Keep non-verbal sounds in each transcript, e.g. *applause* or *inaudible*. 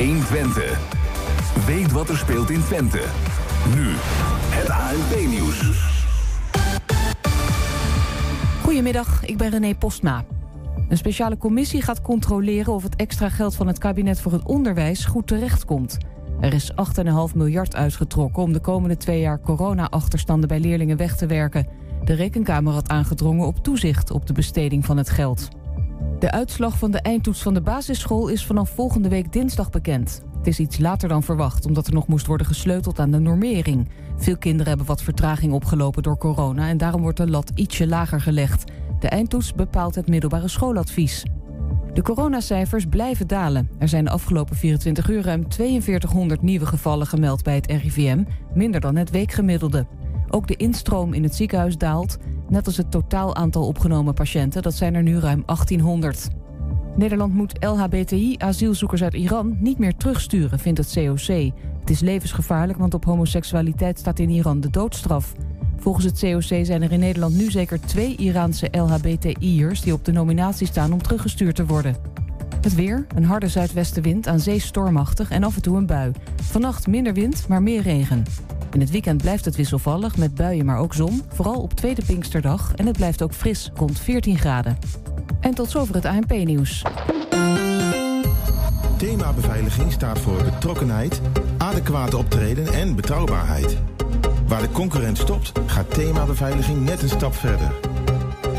120. Weet wat er speelt in Twente. Nu, het ANP-nieuws. Goedemiddag, ik ben René Postma. Een speciale commissie gaat controleren of het extra geld van het kabinet voor het onderwijs goed terechtkomt. Er is 8,5 miljard uitgetrokken om de komende twee jaar corona-achterstanden bij leerlingen weg te werken. De Rekenkamer had aangedrongen op toezicht op de besteding van het geld. De uitslag van de eindtoets van de basisschool is vanaf volgende week dinsdag bekend. Het is iets later dan verwacht, omdat er nog moest worden gesleuteld aan de normering. Veel kinderen hebben wat vertraging opgelopen door corona... en daarom wordt de lat ietsje lager gelegd. De eindtoets bepaalt het middelbare schooladvies. De coronacijfers blijven dalen. Er zijn de afgelopen 24 uur ruim 4200 nieuwe gevallen gemeld bij het RIVM... minder dan het weekgemiddelde. Ook de instroom in het ziekenhuis daalt, net als het totaal aantal opgenomen patiënten. Dat zijn er nu ruim 1800. Nederland moet LHBTI-asielzoekers uit Iran niet meer terugsturen, vindt het COC. Het is levensgevaarlijk, want op homoseksualiteit staat in Iran de doodstraf. Volgens het COC zijn er in Nederland nu zeker twee Iraanse LHBTI'ers... die op de nominatie staan om teruggestuurd te worden. Het weer, een harde zuidwestenwind, aan zee stormachtig en af en toe een bui. Vannacht minder wind, maar meer regen. In het weekend blijft het wisselvallig, met buien maar ook zon. Vooral op tweede Pinksterdag en het blijft ook fris, rond 14 graden. En tot zover het ANP-nieuws. Thema beveiliging staat voor betrokkenheid, adequate optreden en betrouwbaarheid. Waar de concurrent stopt, gaat thema beveiliging net een stap verder.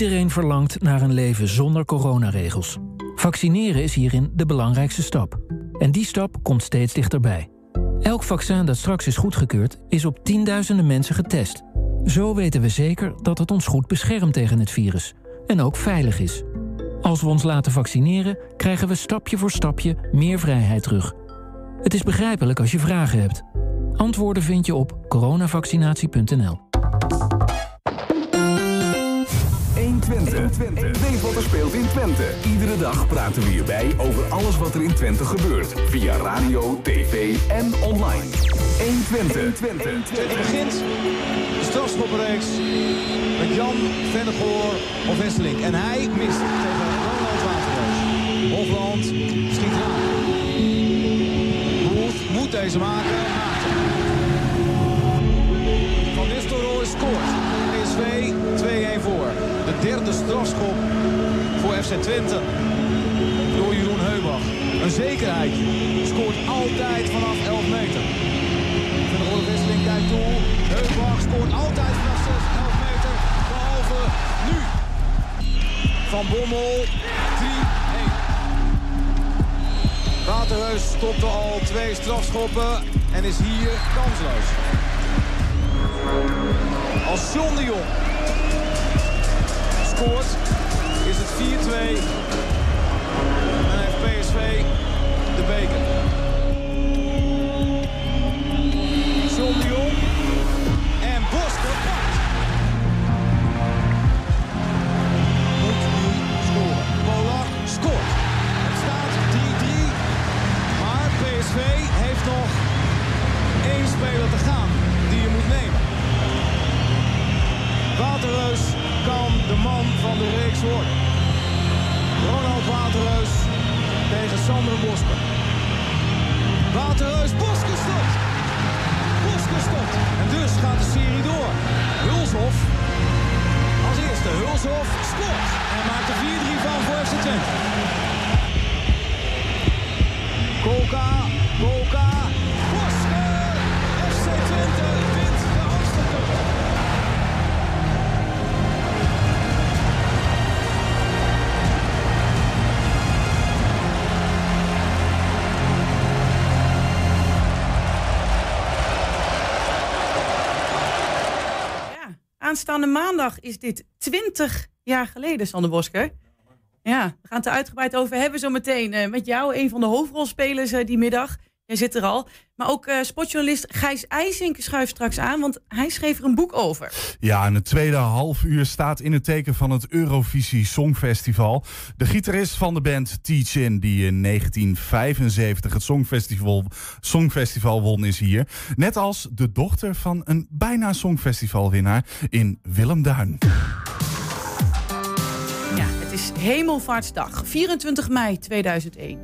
Iedereen verlangt naar een leven zonder coronaregels. Vaccineren is hierin de belangrijkste stap. En die stap komt steeds dichterbij. Elk vaccin dat straks is goedgekeurd, is op tienduizenden mensen getest. Zo weten we zeker dat het ons goed beschermt tegen het virus. En ook veilig is. Als we ons laten vaccineren, krijgen we stapje voor stapje meer vrijheid terug. Het is begrijpelijk als je vragen hebt. Antwoorden vind je op coronavaccinatie.nl. 120. Weet wat er speelt in Twente. Iedere dag praten we hierbij over alles wat er in Twente gebeurt. Via radio, tv en online. 120. Het begint de strafschoppenreeks met Jan Vennegoor of Wesseling. En hij mist tegen Ronald Waterreus. Hofland schiet. Booth moet deze maken. Van Nistelrooy scoort. PSV 2-1 voor. De derde strafschop voor FC Twente. Door Jeroen Heubach. Een zekerheid. Scoort altijd vanaf 11 meter. Van de Wisseling kijkt toe. Heubach scoort altijd vanaf 6, 11 meter. Behalve nu. Van Bommel. 3-1. Waterheus stopte al twee strafschoppen en is hier kansloos. Als John de Jong scoort, is het 4-2. En heeft PSV de beker. John de Jong en pakt. Moet nu scoren. Polak scoort. Het staat 3-3. Maar PSV heeft nog één speler te gaan de reeks worden. Ronald Waterreus tegen Sander Bosker. Waterreus, Bosker stopt. Bosker stopt. En dus gaat de serie door. Hulshof als eerste. Hulshof scoort. En maakt er 4-3 van voor FC Twente. Kolka, Kolka, Bosker. FC Twente aanstaande maandag is dit 20 jaar geleden, Sander Bosker. Ja, we gaan het er uitgebreid over hebben zo meteen. eh, met jou, een van de hoofdrolspelers eh, die middag. Jij zit er al. Maar ook eh, sportjournalist Gijs IJsink schuift straks aan, want hij schreef er een boek over. Ja, en het tweede half uur staat in het teken van het Eurovisie Songfestival. De gitarist van de band Teach-In, die in 1975 het Songfestival, Songfestival won, is hier. Net als de dochter van een bijna Songfestivalwinnaar in Willem Duin. Is Hemelvaartsdag, 24 mei 2001.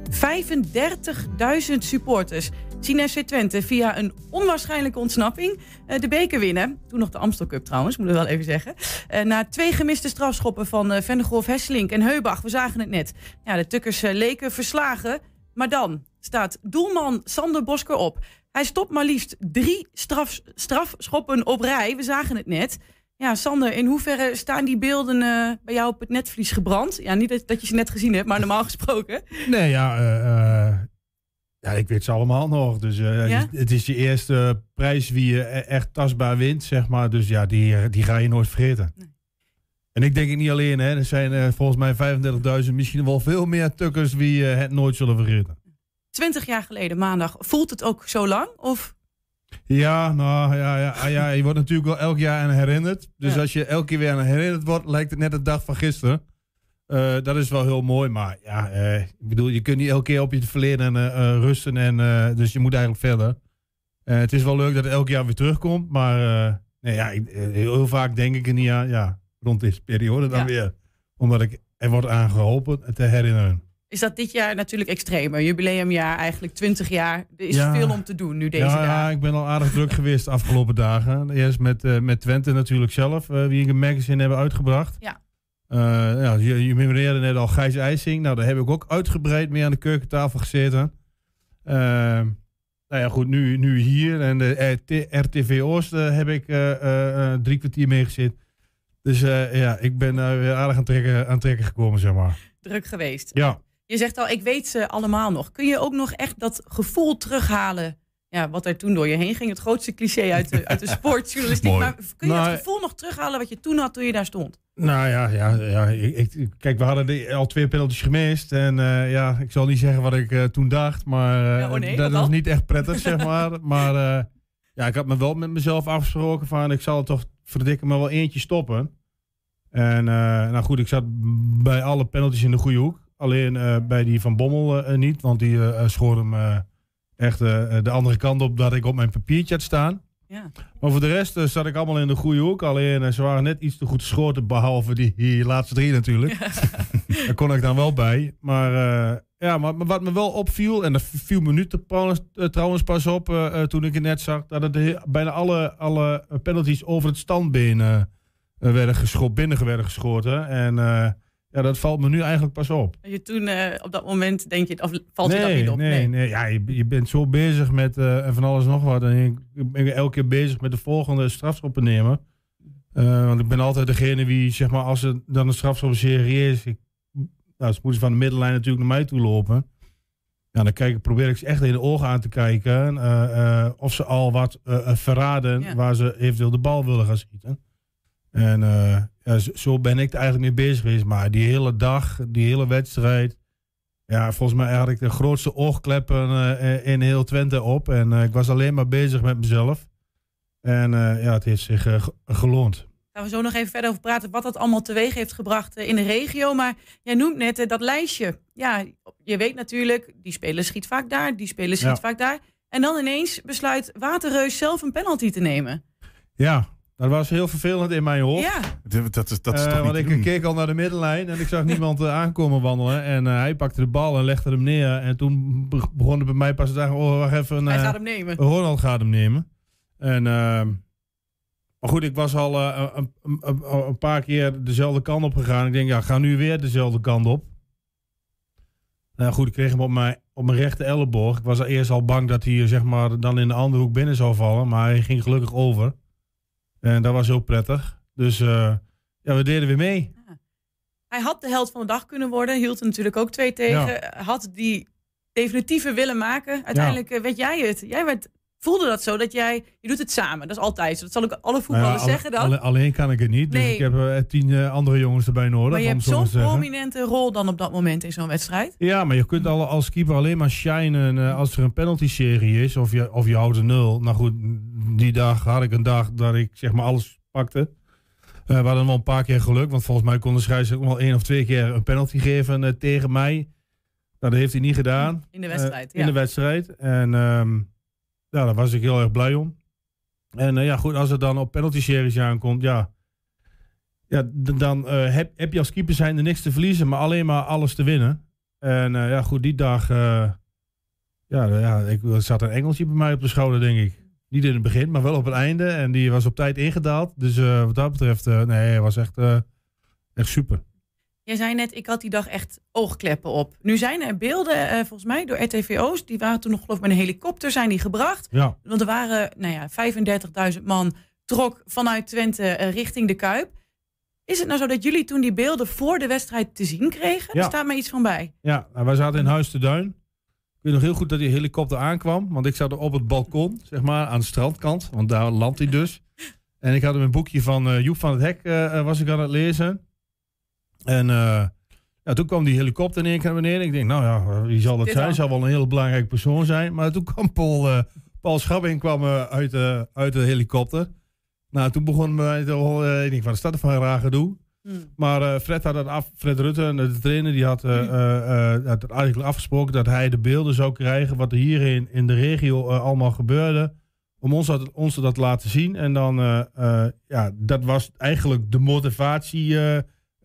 35.000 supporters zien FC Twente via een onwaarschijnlijke ontsnapping eh, de beker winnen. Toen nog de Amstel Cup trouwens, moeten we wel even zeggen. Eh, na twee gemiste strafschoppen van uh, Vennegoor, Hesselink en Heubach, we zagen het net. Ja, de Tukkers eh, leken verslagen, maar dan staat doelman Sander Bosker op. Hij stopt maar liefst drie straf, strafschoppen op rij, we zagen het net. Ja, Sander, in hoeverre staan die beelden uh, bij jou op het netvlies gebrand? Ja, niet dat, dat, je ze net gezien hebt, maar normaal *laughs* gesproken. Nee, ja, uh, uh, ja ik weet ze allemaal nog. Dus ja? het, is, het, is, je eerste prijs wie je echt tastbaar wint, zeg maar. Dus ja, die, die ga je nooit vergeten. Nee. En ik denk het niet alleen, hè. Er zijn volgens mij 35.000, misschien wel veel meer tukkers wie het nooit zullen vergeten. 20 jaar geleden, maandag. Voelt het ook zo lang? Of... Ja, nou ja, ja, ja, je wordt natuurlijk wel elk jaar aan herinnerd. Dus ja. als je elke keer weer aan herinnerd wordt, lijkt het net de dag van gisteren. Uh, dat is wel heel mooi, maar ja, uh, ik bedoel, je kunt niet elke keer op je verleden uh, rusten. En, dus je moet eigenlijk verder. het is wel leuk dat het elk jaar weer terugkomt, maar nee, ja, ik, heel vaak denk ik er niet aan, ja, rond deze periode dan ja. weer. Omdat ik er wordt aan geholpen te herinneren is dat dit jaar natuurlijk extremer. Jubileumjaar, eigenlijk 20 jaar. Er is ja. veel om te doen nu deze ja, dagen. Ja, ik ben al aardig druk *laughs* geweest de afgelopen dagen. Eerst met, uh, met Twente natuurlijk zelf, uh, wie ik een magazine hebben uitgebracht. Ja. Uh, ja, je, je memoreerde net al Gijs IJsing. Nou, daar heb ik ook uitgebreid mee aan de keukentafel gezeten. nou ja, goed, nu, nu hier. En de RTV Oost heb ik drie kwartier mee gezeten. Dus ja, ik ben weer aardig aan trekken, aan trekken gekomen, zeg maar. Druk geweest. Ja. Je zegt al, ik weet ze allemaal nog. Kun je ook nog echt dat gevoel terughalen? Ja, wat er toen door je heen ging. Het grootste cliché uit de, uit de *laughs* sportjournalistiek. maar kun je nou, het gevoel nog terughalen wat je toen had toen je daar stond? Nou ja, ja, ja ik, ik, kijk, we hadden de, al twee penalties gemist. En uh, ja, ik zal niet zeggen wat ik uh, toen dacht. Maar uh, ja, oh nee, dat was niet echt prettig, zeg *laughs* maar. Maar ja, ik had me wel met mezelf afgesproken van... ik zal het toch verdikken maar wel eentje stoppen. En nou goed, ik zat bij alle penalties in de goede hoek. Alleen uh, bij die van Bommel uh, niet, want die uh, schoor hem echt de andere kant op dat ik op mijn papiertje had staan. Ja. Maar voor de rest zat ik allemaal in de goede hoek. Alleen ze waren net iets te goed geschoten, behalve die, die laatste drie natuurlijk. Ja. *laughs* Daar kon ik dan wel bij. Maar, ja, maar, maar, wat me wel opviel, en dat viel me nu trouwens, trouwens pas op toen ik het net zag, dat het bijna alle, alle penalties over het standbeen werden geschoten, binnen werden geschoten. En ja, dat valt me nu eigenlijk pas op. Je toen uh, op dat moment denk je, of valt je dat niet op? Nee, nee, nee. Ja, je, je bent zo bezig met uh, van alles nog wat. En ik ben elke keer bezig met de volgende strafschoppen nemen. Uh, want ik ben altijd degene wie, zeg maar, als er dan een strafschopserie is, ik, nou, ze moeten van de middenlijn natuurlijk naar mij toe lopen. Ja, dan kijk, probeer ik ze echt in de ogen aan te kijken. of ze al wat verraden ja. waar ze eventueel de bal willen gaan schieten. En ja, zo ben ik er eigenlijk mee bezig geweest. Maar die hele dag, die hele wedstrijd. Ja, volgens mij had ik de grootste oogkleppen uh, in heel Twente op. En uh, ik was alleen maar bezig met mezelf. En ja, het heeft zich geloond. Gaan we zo nog even verder over praten wat dat allemaal teweeg heeft gebracht in de regio. Maar jij noemt net dat lijstje. Ja, je weet natuurlijk, die speler schiet vaak daar, die speler schiet ja. vaak daar. En dan ineens besluit Waterreus zelf een penalty te nemen. Ja, dat was heel vervelend in mijn hoofd. Ja. Dat, dat is, dat is uh, toch want ik keek al naar de middenlijn en ik zag niemand uh, aankomen wandelen. En uh, hij pakte de bal en legde hem neer. En toen begon het bij mij pas te zeggen, oh wacht even. hij gaat hem nemen. Ronald gaat hem nemen. En, ehm, maar goed, ik was al een, een, een, paar keer dezelfde kant op gegaan. Ik denk, ja, ga nu weer dezelfde kant op. Nou goed, ik kreeg hem op mijn, op mijn rechte elleboog. Ik was al eerst al bang dat hij zeg maar, dan in de andere hoek binnen zou vallen. Maar hij ging gelukkig over. En dat was heel prettig. Dus uh, ja, we deden weer mee. Ja. Hij had de held van de dag kunnen worden. Hield er natuurlijk ook twee tegen. Ja. Had die definitieve willen maken. Uiteindelijk ja. werd jij het. Jij werd voelde dat zo dat jij, je doet het samen. Dat is altijd zo. Dat zal ik alle voetballers Nou ja, zeggen dan. alle- alleen kan ik het niet. Dus Nee. ik heb eh, tien eh, andere jongens erbij nodig. maar je hebt zo'n prominente rol dan op dat moment in zo'n wedstrijd. Ja, maar je kunt al als keeper alleen maar shinen eh, als er een penalty-serie is. Of je, of je houdt een nul. Nou goed, die dag had ik een dag dat ik zeg maar alles pakte. We hadden wel een paar keer geluk. Want volgens mij kon de scheidsrechter ook wel één of twee keer een penalty geven tegen mij. Nou, dat heeft hij niet gedaan. In de wedstrijd, ja. In de wedstrijd. En ehm, ja, daar was ik heel erg blij om. En eh, ja, goed, als het dan op penalty-series aankomt, ja... Ja, dan eh, heb, heb je als keeper zijn niks te verliezen, maar alleen maar alles te winnen. En eh, ja, goed, die dag... ja, ja, ik, er zat een engeltje bij mij op de schouder, denk ik. Niet in het begin, maar wel op het einde. En die was op tijd ingedaald. Dus wat dat betreft, nee, hij was echt, echt super. Jij zei net, ik had die dag echt oogkleppen op. Nu zijn er beelden, eh, volgens mij, door RTVO's. Die waren toen nog geloof ik met een helikopter zijn die gebracht. Ja. Want er waren, nou ja, 35.000 man trok vanuit Twente eh, richting de Kuip. Is het nou zo dat jullie toen die beelden voor de wedstrijd te zien kregen? Ja. Er staat me iets van bij. Ja, nou, wij zaten in Huis te Duin. Ik weet nog heel goed dat die helikopter aankwam. Want ik zat op het balkon, zeg maar, aan de strandkant. Want daar landt hij dus. En ik had een boekje van eh, Joep van het Hek, was ik aan het lezen. En eh, ja, toen kwam die helikopter in één keer naar beneden. Ik denk, nou ja, wie zal Dit zijn? dan? Zal wel een heel belangrijke persoon zijn. Maar toen kwam Paul, eh Paul Schabbing kwam, eh, uit, de uit de helikopter. Nou, toen begon mij te horen, ik denk, wat is dat een raar gedoe? Maar eh, Fred had dat af, Fred Rutte, de trainer, die had, had eigenlijk afgesproken dat hij de beelden zou krijgen wat er hier in, in de regio allemaal gebeurde. Om ons dat, ons dat te laten zien. En dan, ja, dat was eigenlijk de motivatie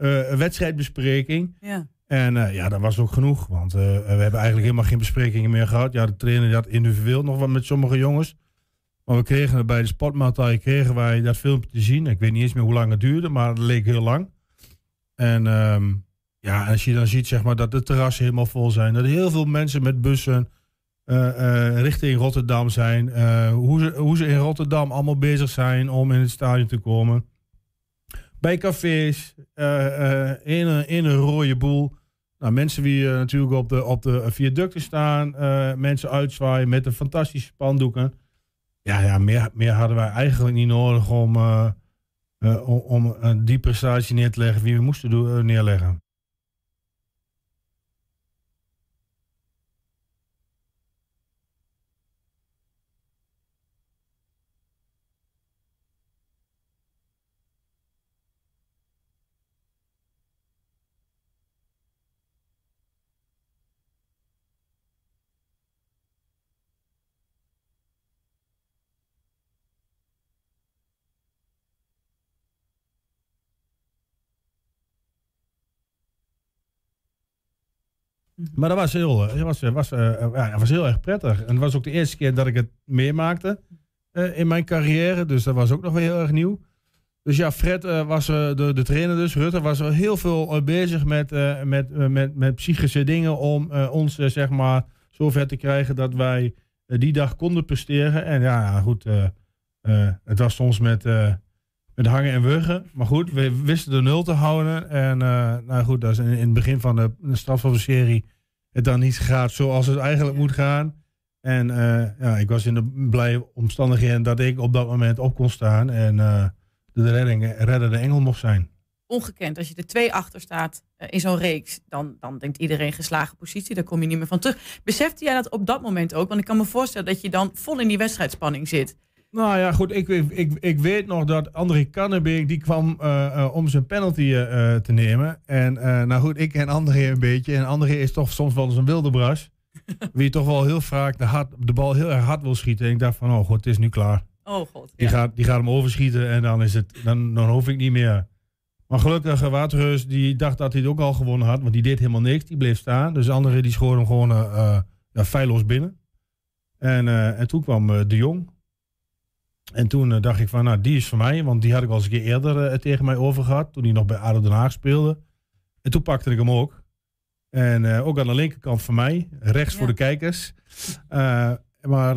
eh, wedstrijdbespreking. Ja. En eh, ja, dat was ook genoeg. Want eh, we hebben eigenlijk helemaal geen besprekingen meer gehad. Ja, de trainer die had individueel nog wat met sommige jongens. Maar we kregen het bij de sportmaaltijd kregen wij dat filmpje te zien. Ik weet niet eens meer hoe lang het duurde, maar het leek heel lang. En ehm, ja, als je dan ziet zeg maar, dat de terrassen helemaal vol zijn. Dat er heel veel mensen met bussen richting Rotterdam zijn. hoe, ze, hoe ze in Rotterdam allemaal bezig zijn om in het stadion te komen. Bij cafés, eh, eh, in, een, in een rode boel. Nou, mensen die eh, natuurlijk op de, op de viaducten staan. mensen uitzwaaien met de fantastische spandoeken. Ja, ja meer, meer hadden wij eigenlijk niet nodig om, om, om die prestatie neer te leggen wie we moesten neerleggen. Maar dat was heel, eh, was, was, eh, ja, was heel erg prettig. En het was ook de eerste keer dat ik het meemaakte eh, in mijn carrière. Dus dat was ook nog wel heel erg nieuw. Dus ja, Fred eh, was eh, de, de trainer dus. Rutte was heel veel eh, bezig met, eh, met, eh, met, met psychische dingen om eh, ons eh, zeg maar zover te krijgen dat wij eh, die dag konden presteren. En ja, goed, eh, eh, het was soms met, eh, met hangen en wurgen. Maar goed, we wisten de nul te houden. En eh, nou goed, dat is in, het begin van de, de strafschopserie het dan niet gaat zoals het eigenlijk moet gaan. En eh, ja, ik was in de blije omstandigheden dat ik op dat moment op kon staan. En eh, de redding, reddende engel mocht zijn. Ongekend. Als je er twee achter staat in zo'n reeks, dan, dan denkt iedereen geslagen positie. Daar kom je niet meer van terug. Besefte jij dat op dat moment ook? Want ik kan me voorstellen dat je dan vol in die wedstrijdspanning zit. Nou ja, goed. Ik, ik, ik weet nog dat André Kannenbeek, die kwam eh, eh, om zijn penalty eh, te nemen. En nou goed, ik ken André een beetje. En André is toch soms wel eens een wilde bras. *laughs* Wie toch wel heel vaak de, hard, de bal heel erg hard wil schieten. En ik dacht van, oh god, het is nu klaar. Oh god. Die, gaat, die gaat hem overschieten en dan, is het, dan, dan hoef ik niet meer. Maar gelukkig, Waterreus, die dacht dat hij het ook al gewonnen had. Want die deed helemaal niks. Die bleef staan. Dus de andere die schoorde hem gewoon ja, feilloos binnen. En, en toen kwam De Jong. En toen uh, dacht ik van, nou, die is voor mij. Want die had ik al eens een keer eerder uh, tegen mij over gehad. Toen hij nog bij ADO Den Haag speelde. En toen pakte ik hem ook. En uh, ook aan de linkerkant van mij. Rechts ja. voor de kijkers. Maar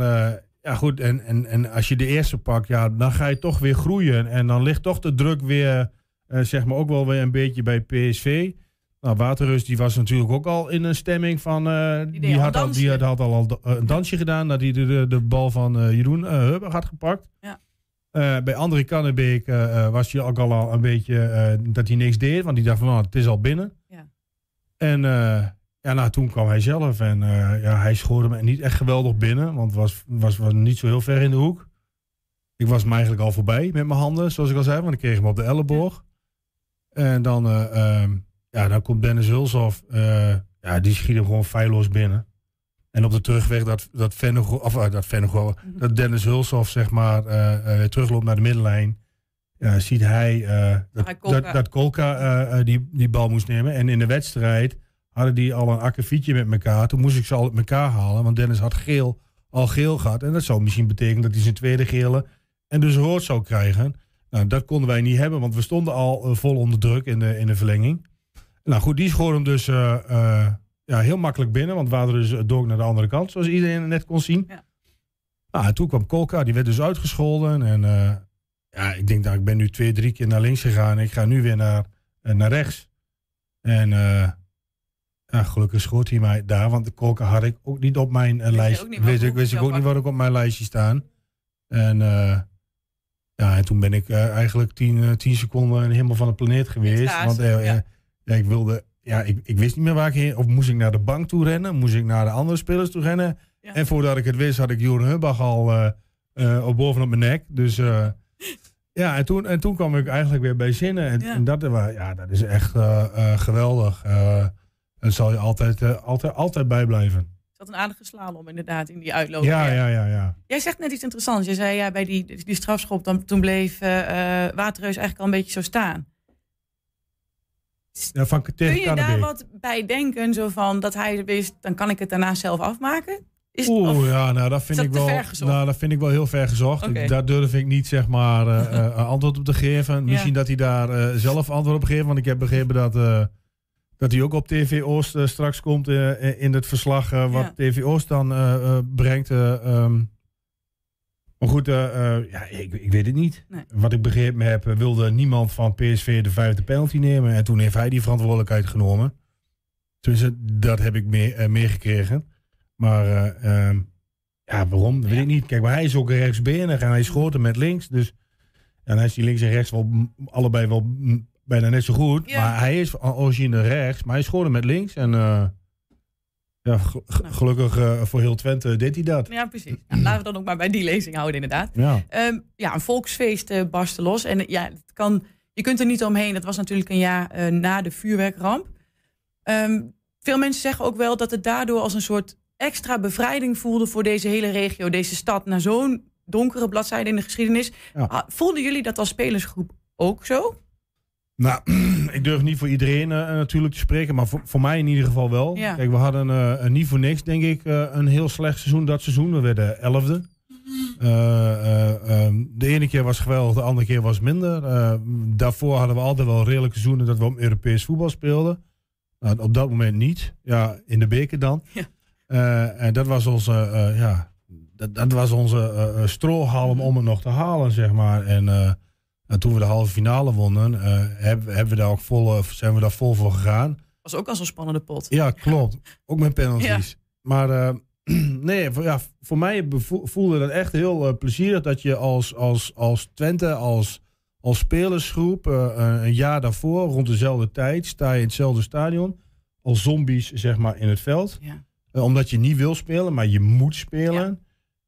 ja, goed. En, en, en als je de eerste pakt, ja, dan ga je toch weer groeien. En dan ligt toch de druk weer, zeg maar, ook wel weer een beetje bij PSV. Nou, Waterrust die was natuurlijk ook al in een stemming van... eh, die, al had, al, die had, al al een dansje gedaan nadat hij de, de, de bal van eh, Jeroen Hubber had gepakt. Ja. Bij André Kannenbeek eh, was hij ook al, al een beetje dat hij niks deed. Want die dacht van, nou, het is al binnen. Ja. En ja, nou, toen kwam hij zelf. En ja, hij schoorde me niet echt geweldig binnen. Want was, was, was niet zo heel ver in de hoek. Ik was hem eigenlijk al voorbij met mijn handen, zoals ik al zei. Want ik kreeg hem op de elleboog. En dan, eh, ehm, ja, dan komt Dennis Hulshoff. eh, ja, die schiet hem gewoon feilloos binnen. En op de terugweg dat, dat, Vennego, of, eh, dat, Vennego, dat Dennis Hulshoff zeg maar eh, terugloopt naar de middenlijn. Ja, ziet hij dat, hij Kolka- dat, dat Kolka die, die bal moest nemen. En in de wedstrijd hadden die al een akkefietje met elkaar. Toen moest ik ze al uit elkaar halen. Want Dennis had geel, al geel gehad. En dat zou misschien betekenen dat hij zijn tweede gele en dus rood zou krijgen. Nou, dat konden wij niet hebben, want we stonden al vol onder druk in de, in de verlenging. Nou goed, die schoor hem dus eh, eh, ja, heel makkelijk binnen, want we waren dus door naar de andere kant, zoals iedereen net kon zien. Ja. Nou, en toen kwam Kolka, die werd dus uitgescholden. En eh, ja, ik denk, nou, ik ben nu twee, drie keer naar links gegaan. Ik ga nu weer naar, naar rechts. En ja, gelukkig schoot hij mij daar, want de Kolka had ik ook niet op mijn lijst. niet Wist ik, wist ik ook niet wat ik op mijn lijstje staan. En ja, en toen ben ik eigenlijk tien, eh, tien seconden helemaal van de planeet geweest. Want ja. Ja, ik wilde, ja, ik, ik wist niet meer waar ik heen. Of moest ik naar de bank toe rennen? Moest ik naar de andere spelers toe rennen? Ja. En voordat ik het wist, had ik Joren Hubbach al eh eh, op bovenop mijn nek. Dus eh, *laughs* ja, en toen, en toen kwam ik eigenlijk weer bij zinnen. En, Ja. en dat, ja, dat is echt geweldig. En zal je altijd, altijd, altijd bijblijven. Het had een aardige slalom inderdaad in die uitloop. Ja, ja, ja, ja. Jij zegt net iets interessants. Je zei ja, bij die, die strafschop, dan, toen bleef eh, Waterreus eigenlijk al een beetje zo staan. Ja van Kun je daar wat bij denken, zo van dat hij wist, dan kan ik het daarna zelf afmaken? Is, Oeh, of- ja, nou dat vind dat ik wel. Nou, dat vind ik wel heel ver gezocht. Daar durf ik niet zeg maar eh, *laughs* eh, antwoord op te geven. Misschien dat hij daar eh, zelf antwoord op geeft, want ik heb begrepen dat. dat hij ook op TV Oost straks komt in het verslag wat Ja. TV Oost dan brengt. eh, ehm. Maar goed, eh, eh, ja, ik, ik weet het niet. Nee. Wat ik begrepen heb, eh, wilde niemand van PSV de vijfde penalty nemen. En toen heeft hij die verantwoordelijkheid genomen. Dus dat heb ik mee, eh, meegekregen. Maar eh, ehm, ja, waarom? Dat weet ik niet. Kijk, maar hij is ook rechtsbenig en hij schoot hem met links. Dus en hij is die links en rechts wel allebei wel bijna net zo goed. Ja. Maar hij is origine rechts, maar hij schoot met links. En ja, Nou. gelukkig eh, voor heel Twente deed hij dat. Ja, precies. Nou, laten we dan ook maar bij die lezing houden, inderdaad. Ja. Ehm, ja, een volksfeest eh barstte los. En ja, het kan, je kunt er niet omheen. Dat was natuurlijk een jaar eh, na de vuurwerkramp. Ehm, veel mensen zeggen ook wel dat het daardoor als een soort extra bevrijding voelde voor deze hele regio, deze stad, na zo'n donkere bladzijde in de geschiedenis. Ja. Ah, Voelden jullie dat als spelersgroep ook zo? Nou, *clears throat* ik durf niet voor iedereen eh, natuurlijk te spreken, maar voor, voor mij in ieder geval wel. Ja. Kijk, we hadden eh, niet voor niks, denk ik, eh, een heel slecht seizoen dat seizoen. We werden elfde. Eh, ehm, de ene keer was geweldig, de andere keer was minder. Daarvoor hadden we altijd wel redelijke seizoenen dat we op Europees voetbal speelden. Nou, op dat moment niet. Ja, in de beker dan. Ja. En dat was onze, ja, dat, dat was onze strohalm om het nog te halen, zeg maar. En, en toen we de halve finale wonnen, eh, hebben, hebben we daar ook vol, eh, zijn we daar vol voor gegaan. Was ook al zo'n spannende pot. Ja, klopt. Ook met penalties. Ja. Maar eh, *clears throat* nee, voor, ja, voor mij voelde dat echt heel eh, plezierig dat je als, als, als Twente, als, als spelersgroep, een jaar daarvoor, rond dezelfde tijd, sta je in hetzelfde stadion, als zombies zeg maar in het veld. Ja. Omdat je niet wil spelen, maar je moet spelen.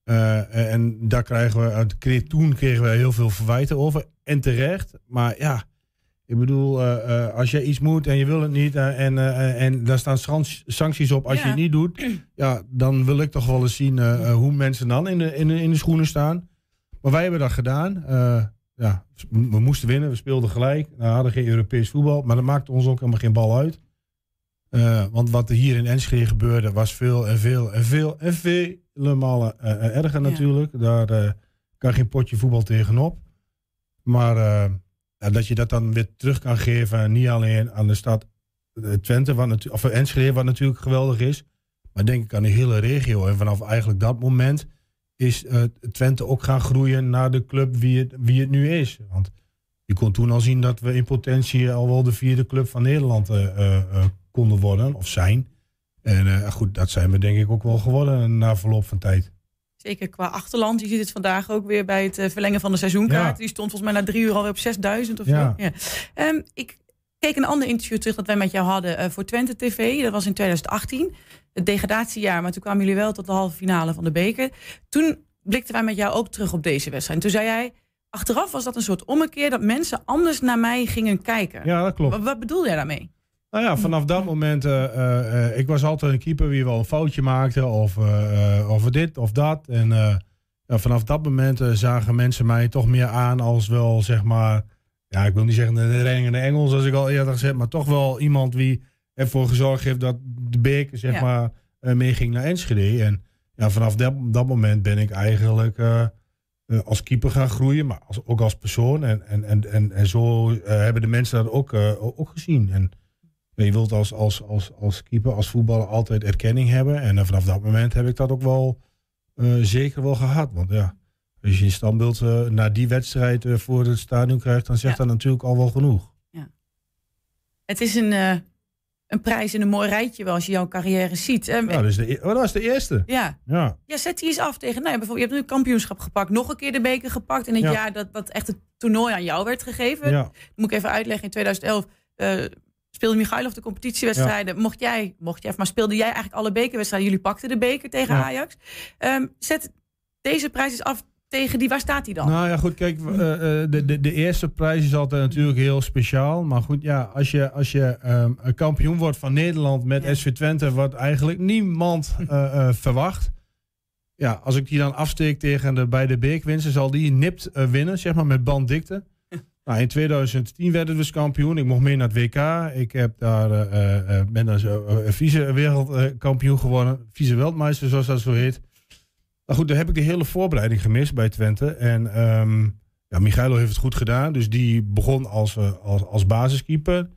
Eh, en daar krijgen we, toen kregen we heel veel verwijten over. En terecht. Maar ja, ik bedoel, eh, eh, als je iets moet en je wil het niet. en, en daar staan sancties op als Ja. je het niet doet. *clears throat* Ja, dan wil ik toch wel eens zien hoe mensen dan in de, in, de, in de schoenen staan. Maar wij hebben dat gedaan. Ja, we moesten winnen, we speelden gelijk. We hadden geen Europees voetbal, maar dat maakte ons ook helemaal geen bal uit. Eh, want wat er hier in Enschede gebeurde was veel en veel en veel en vele malen eh, eh, erger Ja. natuurlijk. Daar kan geen potje voetbal tegenop. Maar ja, dat je dat dan weer terug kan geven, niet alleen aan de stad Twente, wat of Enschede, wat natuurlijk geweldig is. Maar denk ik aan de hele regio. En vanaf eigenlijk dat moment is Twente ook gaan groeien naar de club wie het, wie het nu is. Want je kon toen al zien dat we in potentie al wel de vierde club van Nederland eh, konden worden of zijn. En eh, goed, dat zijn we denk ik ook wel geworden na verloop van tijd. Zeker qua achterland. Je ziet het vandaag ook weer bij het eh, verlengen van de seizoenkaart. Ja. Die stond volgens mij na drie uur alweer op 6000 of Ja. zo. Ja. Ehm, ik keek een ander interview terug dat wij met jou hadden eh, voor Twente TV. Dat was in 2018. Het degradatiejaar, maar toen kwamen jullie wel tot de halve finale van de beker. Toen blikten wij met jou ook terug op deze wedstrijd. Toen zei jij, achteraf was dat een soort ommekeer... dat mensen anders naar mij gingen kijken. Ja, dat klopt. Wat, wat bedoel jij daarmee? Nou ja, vanaf dat moment, eh, eh, ik was altijd een keeper die wel een foutje maakte of, eh, of dit of dat. En ja, vanaf dat moment zagen mensen mij toch meer aan als wel, zeg maar, ja, ik wil niet zeggen de reddingende engel, zoals ik al eerder gezegd, maar toch wel iemand wie ervoor gezorgd heeft dat de beker, zeg Ja. maar, eh, meeging naar Enschede. En ja, vanaf dat, dat moment ben ik eigenlijk als keeper gaan groeien, maar als, ook als persoon. En, en, en, en, en zo hebben de mensen dat ook, ook gezien. En je wilt als, als, als, als keeper, als voetballer altijd erkenning hebben. En eh, vanaf dat moment heb ik dat ook wel eh, zeker wel gehad. Want ja, als je een standbeeld eh naar die wedstrijd voor het stadion krijgt, dan zegt Ja. dat natuurlijk al wel genoeg. Het is een, een prijs in een mooi rijtje wel als je jouw carrière ziet. Nou, dat, is de, e- oh, dat is de eerste. ja. Ja. Ja, zet die eens af tegen. Nou, ja, bijvoorbeeld, je hebt nu een kampioenschap gepakt, nog een keer de beker gepakt. In het Ja. jaar dat, dat echt het toernooi aan jou werd gegeven. Ja. Dat moet ik even uitleggen. In 2011 eh, speelde Michailov de competitiewedstrijden. Mocht jij, mocht jij, maar speelde jij eigenlijk alle bekerwedstrijden? Jullie pakten de beker tegen Ja. Ajax. Ehm, zet deze prijs eens af tegen die. Waar staat die dan? Nou ja, goed, kijk, eh, eh, de, de, de eerste prijs is altijd natuurlijk heel speciaal. Maar goed, ja, als je, als je ehm, een kampioen wordt van Nederland met Ja. SV Twente, wat eigenlijk niemand eh, verwacht. Ja, als ik die dan afsteek tegen de beide beekwinsten, zal die nipt winnen, zeg maar, met banddikte. Nou, in 2010 werden we dus kampioen. Ik mocht mee naar het WK. Ik heb daar, eh, eh, eh, ben daar zo, eh, vice-wereldkampioen geworden. Vice-wereldmeister, zoals dat zo heet. Maar goed, daar heb ik de hele voorbereiding gemist bij Twente. En ehm ja, Michailo heeft het goed gedaan. Dus die begon als, eh, als, als basiskeeper.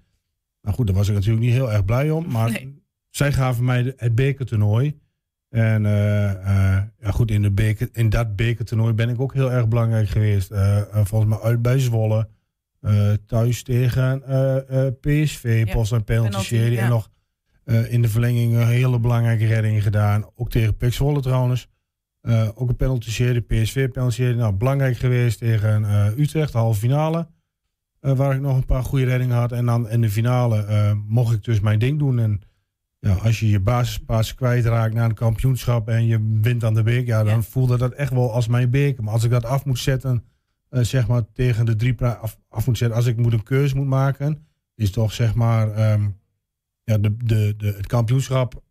Nou goed, daar was ik natuurlijk niet heel erg blij om. Maar Nee. zij gaven mij het bekertoernooi. En ja, goed, in, de beker, in dat bekertoernooi ben ik ook heel erg belangrijk geweest. Volgens mij uit bij Zwolle. Eh, thuis tegen eh, eh, PSV, Ja, post en penalty penalty, serie. ja. En nog in de verlenging een hele belangrijke redding gedaan. Ook tegen Pek Zwolle trouwens. Ook een penalty serie, PSV penalty serie. Nou, belangrijk geweest tegen Utrecht, de halve finale. Waar ik nog een paar goede reddingen had. En dan in de finale mocht ik dus mijn ding doen. En ja, als je je basispaas kwijtraakt na een kampioenschap en je wint aan de beker, ja, dan Ja. voelde dat echt wel als mijn beker. Maar als ik dat af moet zetten, eh, zeg maar tegen de drie af, af moet zetten, als ik moet een keuze moet maken, is toch zeg maar ehm, ja, de, de, de, het kampioenschap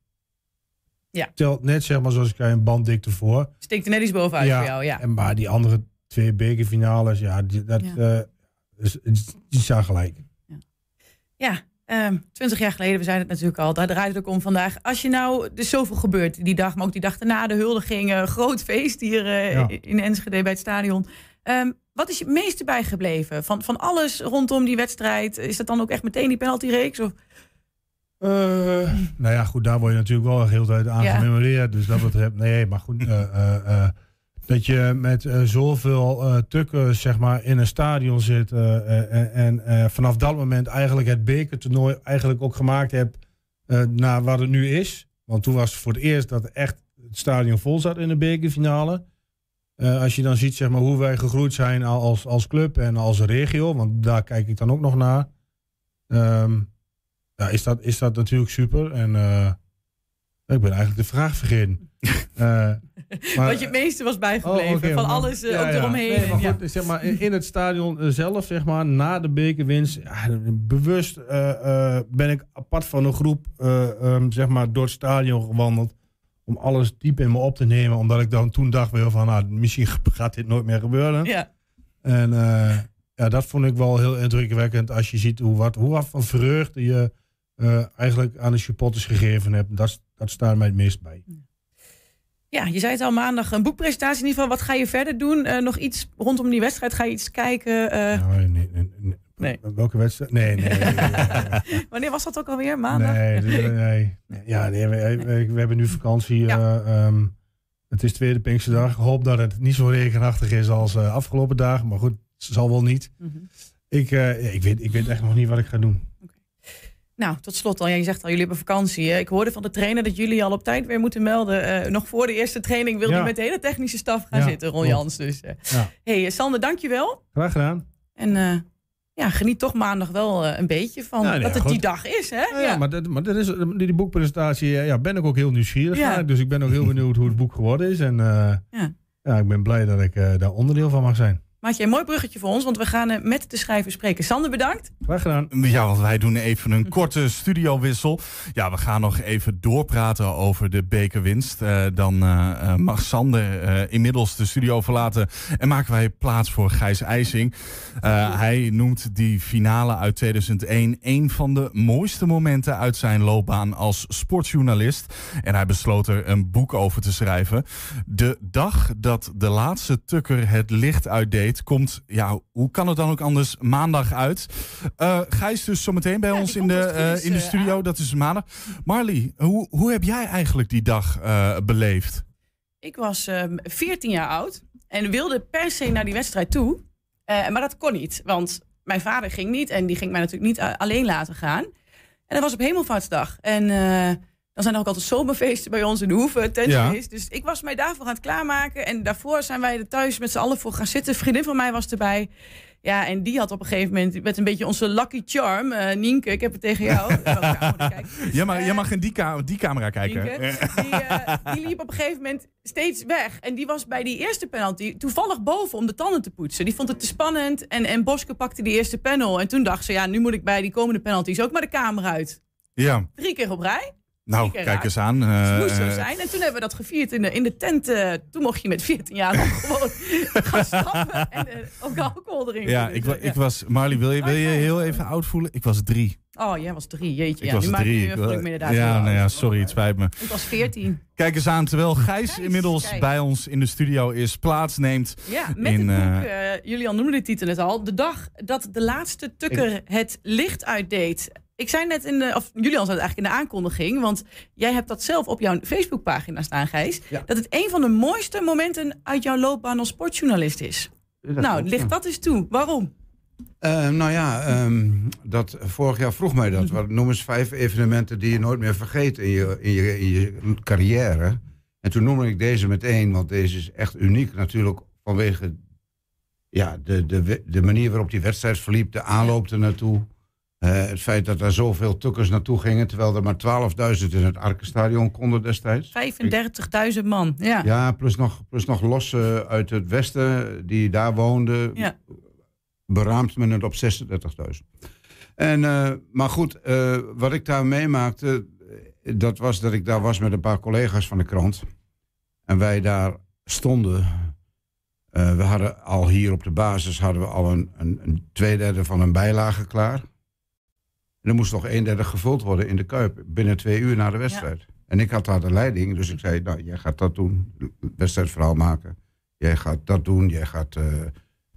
Ja. telt net zeg maar zoals ik zei een banddikte voor. Steekt er net iets bovenuit Ja, voor jou, ja. En maar die andere twee bekerfinales, ja, die, dat, Ja. is- die zijn gelijk. Ja, ehm 20 jaar geleden, we zeiden het natuurlijk al, daar draait het ook om vandaag. Als je nou, er is zoveel gebeurd die dag, maar ook die dag daarna, de huldiging, eh, groot feest hier Ja. in Enschede bij het stadion. Ehm, wat is je het meeste bijgebleven van, van alles rondom die wedstrijd? Is dat dan ook echt meteen die penaltyreeks? Of? Eh, nou ja, goed, daar word je natuurlijk wel de hele tijd aan Ja. gememoreerd. Dus dat betreft, *laughs* nee, maar goed. eh, eh, dat je met zoveel tukken, zeg maar, in een stadion zit. en vanaf dat moment eigenlijk het bekertoernooi eigenlijk ook gemaakt hebt naar wat het nu is. Want toen was het voor het eerst dat echt het stadion vol zat in de bekerfinale. Eh, als je dan ziet zeg maar, hoe wij gegroeid zijn als, als club en als regio, want daar kijk ik dan ook nog naar. Ehm, ja, is dat, is dat natuurlijk super. En eh, ik ben eigenlijk de vraag vergeten. *laughs* Eh, maar- wat je het meeste was bijgebleven Oh, van maar- alles ja, ook ja. eromheen. Nee, maar ja. goed, zeg maar, in in het stadion zelf, zeg maar, na de bekerwinst, ja, bewust eh, eh, ben ik apart van een groep, eh, ehm, zeg maar, door het stadion gewandeld. Om alles diep in me op te nemen. Omdat ik dan toen dacht weer van, nou, misschien gaat dit nooit meer gebeuren. Ja. En eh, ja, dat vond ik wel heel indrukwekkend als je ziet hoe wat, hoe wat van vreugde je eh, eigenlijk aan de supporters gegeven hebt. Dat, dat staat mij het meest bij. Ja, je zei het al maandag, een boekpresentatie in ieder geval. Wat ga je verder doen? Eh, nog iets rondom die wedstrijd? Ga je iets kijken? Nou, nee, nee, nee. Nee. Welke wedstrijd? Nee, nee. nee, nee, nee. *laughs* wanneer was dat ook alweer? Maandag? Nee, nee, *laughs* Ja, nee, we, we- we hebben nu vakantie. Ja. eh, ehm, het is tweede Pinksterdag. Ik hoop dat het niet zo regenachtig is als eh, afgelopen dagen. Maar goed, het zal wel niet. Mhm. Ik, eh, ik, weet, ik weet echt nog niet wat ik ga doen. Nou, tot slot al. Ja, je zegt al, jullie hebben vakantie. hè? Ik hoorde van de trainer dat jullie al op tijd weer moeten melden. Eh, nog voor de eerste training wil Ja. je met de hele technische staf gaan Ja, zitten, Ron. Jans. Dus, eh. Ja. hey, eh, Sander, dankjewel. Graag gedaan. En eh, ja, geniet toch maandag wel eh, een beetje van nee, dat het goed. die dag is, hè? Ja, ja, maar, dat, maar dat is, die boekpresentatie eh, ja, ben ik ook heel nieuwsgierig Ja. naar. Dus ik ben ook heel benieuwd hoe het boek geworden is. En eh, Ja. ja, ik ben blij dat ik daar onderdeel van mag zijn. Maak je een mooi bruggetje voor ons, want we gaan eh, met de schrijver spreken. Sander, bedankt. Graag gedaan. Ja, want wij doen even een korte *laughs* studiowissel. Ja, we gaan nog even doorpraten over de bekerwinst. Eh, dan eh, mag Sander inmiddels de studio verlaten en maken wij plaats voor Gijs IJsing. Hij noemt die finale uit 2001 een van de mooiste momenten uit zijn loopbaan als sportjournalist. En hij besloot er een boek over te schrijven. De dag dat de laatste tukker het licht uitdeed, komt, ja, hoe kan het dan ook anders, maandag uit. Eh Gijs dus zometeen bij Ja, ons die in komt de, eh, in de eh, studio, aan. dat is maandag. Marlie, hoe, hoe heb jij eigenlijk die dag eh, beleefd? Ik was ehm 14 jaar oud en wilde per se naar die wedstrijd toe. Eh, maar dat kon niet, want mijn vader ging niet en die ging mij natuurlijk niet eh, alleen laten gaan. En dat was op Hemelvaartsdag. En eh, dan zijn er ook altijd zomerfeesten bij ons in de Hoeve, tentfeest. Dus ik was mij daarvoor aan het klaarmaken. En daarvoor zijn wij er thuis met z'n allen voor gaan zitten. Een vriendin van mij was erbij. Ja, en die had op een gegeven moment met een beetje onze lucky charm. eh, Nienke, ik heb het tegen jou. Camera kijken? *laughs* Jij mag, Eh, mag in die, ka- die camera kijken. Nienke, die, eh, die liep op een gegeven moment steeds weg. En die was bij die eerste penalty toevallig boven om de tanden te poetsen. Die vond het te spannend. En, en Boske pakte die eerste panel. En toen dacht ze, ja, nu moet ik bij die komende penalties ook maar de camera uit. ja, Drie keer op rij. Nou, kijk raak. eens aan. Het eh, moest zo eh, zijn. En toen hebben we dat gevierd in de, in de tent. eh, toen mocht je met 14 jaar nog *laughs* gewoon gaan stappen. En ook alcohol drinken. ja, ik, wa- eh, ik was, Marlie, wil je, wil je ja. heel even oud voelen? Ik was drie. Oh, jij was drie, jeetje. Ik ja, was nu maak drie. je, inderdaad heel ja, nou ja, sorry, het spijt me. Ik was 14. Kijk eens aan, terwijl Gijs Gijs, inmiddels kijk. bij ons in de studio is, plaatsneemt. Ja, met in, het boek, Julian noemde de titel net al, de dag dat de laatste tukker het licht uitdeed. Ik zei net in de, of Julian zei het eigenlijk in de aankondiging, want jij hebt dat zelf op jouw Facebookpagina staan, Gijs, Ja. dat het een van de mooiste momenten uit jouw loopbaan als sportjournalist is. nou, licht dat eens toe. Waarom? Eh, nou ja, ehm, dat, vorig jaar vroeg mij dat. Wat, noem eens vijf evenementen die je nooit meer vergeet in je, in, je, in je carrière. En toen noemde ik deze meteen, want deze is echt uniek natuurlijk vanwege ja, de, de, de manier waarop die wedstrijd verliep, de aanloop er Eh, het feit dat er zoveel tukkers naartoe gingen, terwijl er maar 12.000 in het Arkenstadion konden destijds. 35.000 man. Ja. Ja, plus nog, plus nog losse uit het westen die daar woonden. Ja. Beraamt men het op 36.000. En, eh, maar goed, eh, wat ik daar meemaakte, dat was dat ik daar was met een paar collega's van de krant. En wij daar stonden. We hadden al hier op de basis hadden we al een, een, een tweederde van een bijlage klaar. En er moest nog een derde gevuld worden in de Kuip binnen twee uur na de wedstrijd. En ik had daar de leiding, dus ik zei, nou, jij gaat dat doen, wedstrijdverhaal maken. Jij gaat dat doen, jij gaat eh,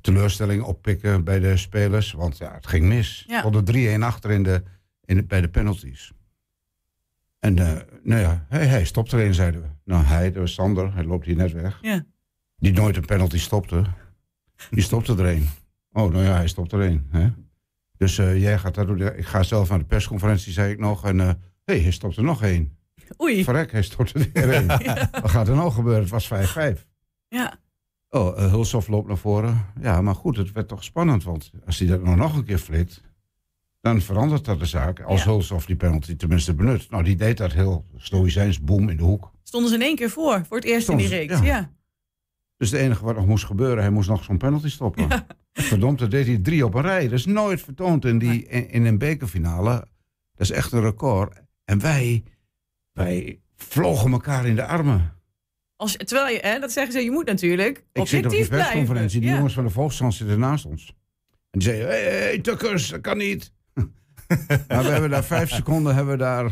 teleurstelling oppikken bij de spelers. Want ja, het ging mis. Ja. De 3-1 achter in de, in de, bij de penalties. En eh, nou ja, hij, hij stopt er een, zeiden we. Nou, hij, dat was Sander, hij loopt hier net weg. Ja. Die nooit een penalty stopte. Die stopte er een. Oh, nou ja, hij stopt er een. Hè? Dus eh, jij gaat dat doen. Ik ga zelf naar de persconferentie, zei ik nog. En hé, hey, hij stopt er nog één. Oei. Verrek, hij stort er weer één. *laughs* Wat gaat er nou gebeuren? Het was 5-5. Ja. Oh, uh, Hulshoff loopt naar voren. Ja, maar goed, het werd toch spannend. Want als hij dat nou nog een keer flikt... dan verandert dat de zaak. Als Ja. Hulshoff die penalty tenminste benut. Nou, die deed dat heel stoïcijns. Boom, in de hoek. Stonden ze in één keer voor, voor het eerst in die reeks. ze, Ja. ja. Dus het enige wat nog moest gebeuren... hij moest nog zo'n penalty stoppen. Verdomd, dat deed hij drie op een rij. Dat is nooit vertoond in, die, in, in een bekerfinale. Dat is echt een record. En wij, wij vlogen elkaar in de armen. Als, terwijl je, hè, dat zeggen ze, je moet natuurlijk Ik zit op die blijven. persconferentie. Die Ja. jongens van de Volkskrant zitten naast ons. En die zeiden, hé, hey, hey, tukkers, dat kan niet. maar *laughs* we hebben daar vijf seconden hebben we daar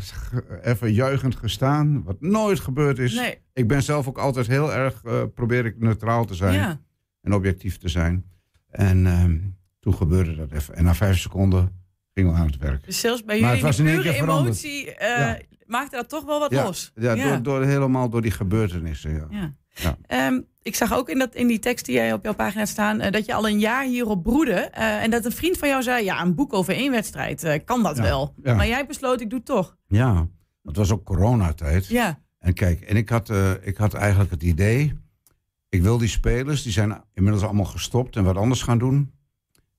even juichend gestaan. Wat nooit gebeurd is. Nee. Ik ben zelf ook altijd heel erg, eh, probeer ik neutraal te zijn. Ja. En objectief te zijn. En ehm, toen gebeurde dat even. En na vijf seconden gingen we aan het werk. Dus zelfs bij Maar jullie in één pure emotie eh, Ja. maakte dat toch wel wat ja, los. Ja, Door, door, helemaal door die gebeurtenissen. Ja. Ehm, ik zag ook in, dat, in die tekst die jij op jouw pagina staan... eh, dat je al een jaar hierop broedde. eh, en dat een vriend van jou zei... ja, een boek over één wedstrijd, kan dat wel. Maar jij besloot, ik doe het toch. Ja, het was ook coronatijd. Ja, En kijk, en ik had, ik had eigenlijk het idee... ik wil die spelers, die zijn inmiddels allemaal gestopt... en wat anders gaan doen.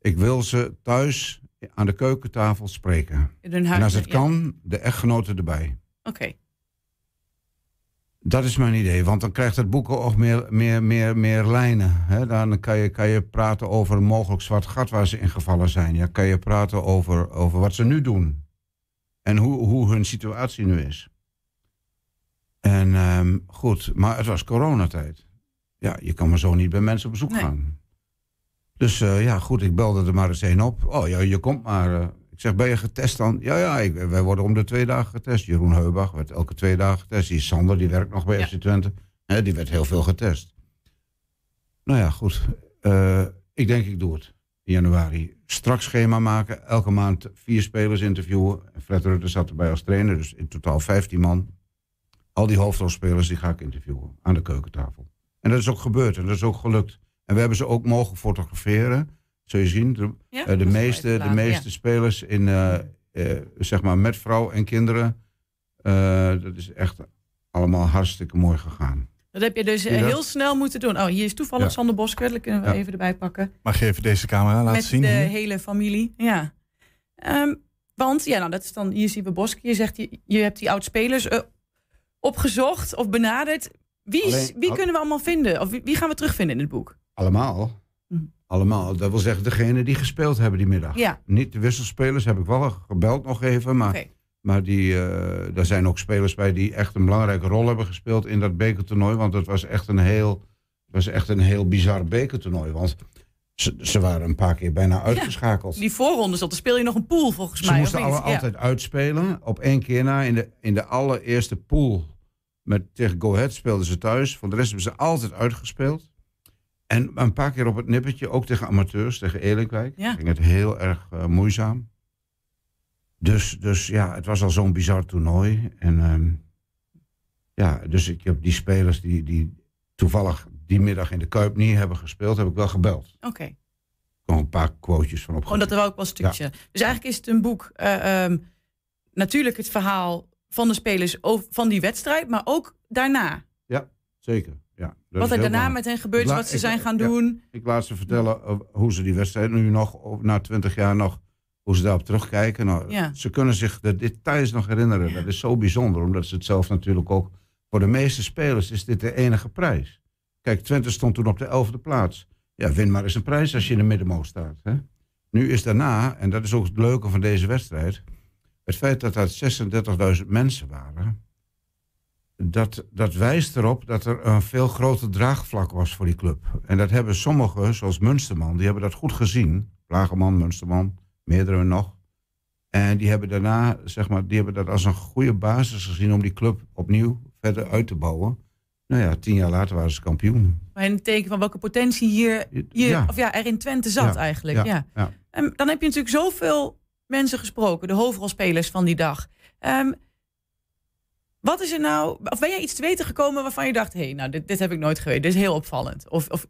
Ik wil ze thuis aan de keukentafel spreken. in hun En als het ja. kan, de echtgenoten erbij. Oké. Dat is mijn idee, want dan krijgt het boek ook meer, meer, meer, meer lijnen. Hè? Dan kan je, kan je praten over een mogelijk zwart gat waar ze in gevallen zijn. Ja, kan je praten over, over wat ze nu doen. En hoe, hoe hun situatie nu is. En ehm, goed, maar het was coronatijd. Ja, je kan maar zo niet bij mensen op bezoek Nee. gaan. Dus eh, ja, goed, ik belde er maar eens één op. Oh ja, je komt maar. eh. ik zeg, ben je getest dan? Ja, ja, ik, wij worden om de twee dagen getest. Jeroen Heubach werd elke twee dagen getest. Die Sander, die werkt nog bij Ja. FC Twente. Hè, die werd heel veel getest. Nou ja, goed. Eh, ik denk, ik doe het. In januari. Strak schema maken. Elke maand vier spelers interviewen. Fred Rutte zat erbij als trainer. Dus in totaal 15 man. Al die hoofdrolspelers die ga ik interviewen. Aan de keukentafel. En dat is ook gebeurd. En dat is ook gelukt. En we hebben ze ook mogen fotograferen. Zul je zien. De, Ja, eh, de meeste, de meeste ja. spelers in, eh, eh, zeg maar met vrouw en kinderen. eh, dat is echt allemaal hartstikke mooi gegaan. Dat heb je dus dat? heel snel moeten doen. Oh, hier is toevallig Ja. Sander Bosker. Dat kunnen we Ja. even erbij pakken. Mag je even deze camera laten met zien? de hier? hele familie. Ja. Ehm, want, ja, nou, dat is dan, hier zien we Bosker. Je zegt, je, je hebt die oud-spelers opgezocht of benaderd. Wie, is- Alleen- wie kunnen we allemaal vinden? Of wie, wie gaan we terugvinden in het boek? Allemaal. Mhm. Allemaal. Dat wil zeggen, degene die gespeeld hebben die middag. Ja. Niet de wisselspelers, heb ik wel gebeld nog even. Maar, maar die, eh daar zijn ook spelers bij die echt een belangrijke rol hebben gespeeld in dat bekertoernooi. Want het was echt een heel, was echt een heel bizar bekertoernooi. Want ze, ze waren een paar keer bijna uitgeschakeld. Die voorrondes, dan speel je nog een pool volgens Ze mij. moesten of niet? alle, Ja. altijd uitspelen. Op één keer na, in de, in de allereerste pool met, tegen Go Ahead speelden ze thuis. Voor de rest hebben ze altijd uitgespeeld. En een paar keer op het nippertje, ook tegen amateurs, tegen Eerlijkwijk. Ja. Ging het heel erg eh, moeizaam. Dus, dus ja, het was al zo'n bizar toernooi. En ehm, ja, dus ik heb die spelers die, die toevallig die middag in de Kuip niet hebben gespeeld, heb ik wel gebeld. Oké. Gewoon een paar quotejes van op. Gewoon dat er ook wel een stukje. Dus eigenlijk is het een boek, eh, ehm, natuurlijk het verhaal van de spelers over, van die wedstrijd, maar ook daarna. Zeker, ja. Wat er daarna met hen gebeurt, wat ze ik- zijn gaan ja. doen. Ik laat ze vertellen hoe ze die wedstrijd nu nog, na twintig jaar nog, hoe ze daarop terugkijken. Nou, Ja. Ze kunnen zich de details nog herinneren. Dat is zo bijzonder, omdat ze het zelf natuurlijk ook... Voor de meeste spelers is dit de enige prijs. Kijk, Twente stond toen op de elfde plaats. Ja, win maar eens een prijs als je in de middenmoot staat. Hè? Nu is daarna, en dat is ook het leuke van deze wedstrijd... het feit dat dat 36.000 mensen waren... Dat, dat wijst erop dat er een veel groter draagvlak was voor die club. En dat hebben sommigen, zoals Munsterman, die hebben dat goed gezien. Plageman, Munsterman, meerdere nog. En die hebben daarna, zeg maar, die hebben dat als een goede basis gezien om die club opnieuw verder uit te bouwen. Nou ja, tien jaar later waren ze kampioen. Maar in het teken van welke potentie hier, hier Ja. of ja, er in Twente zat Ja, eigenlijk. Ja. ja, ja. En dan heb je natuurlijk zoveel mensen gesproken, de hoofdrolspelers van die dag. Ehm, wat is er nou, of ben jij iets te weten gekomen waarvan je dacht, hé, hey, nou, dit, dit heb ik nooit geweten, dit is heel opvallend. Of, of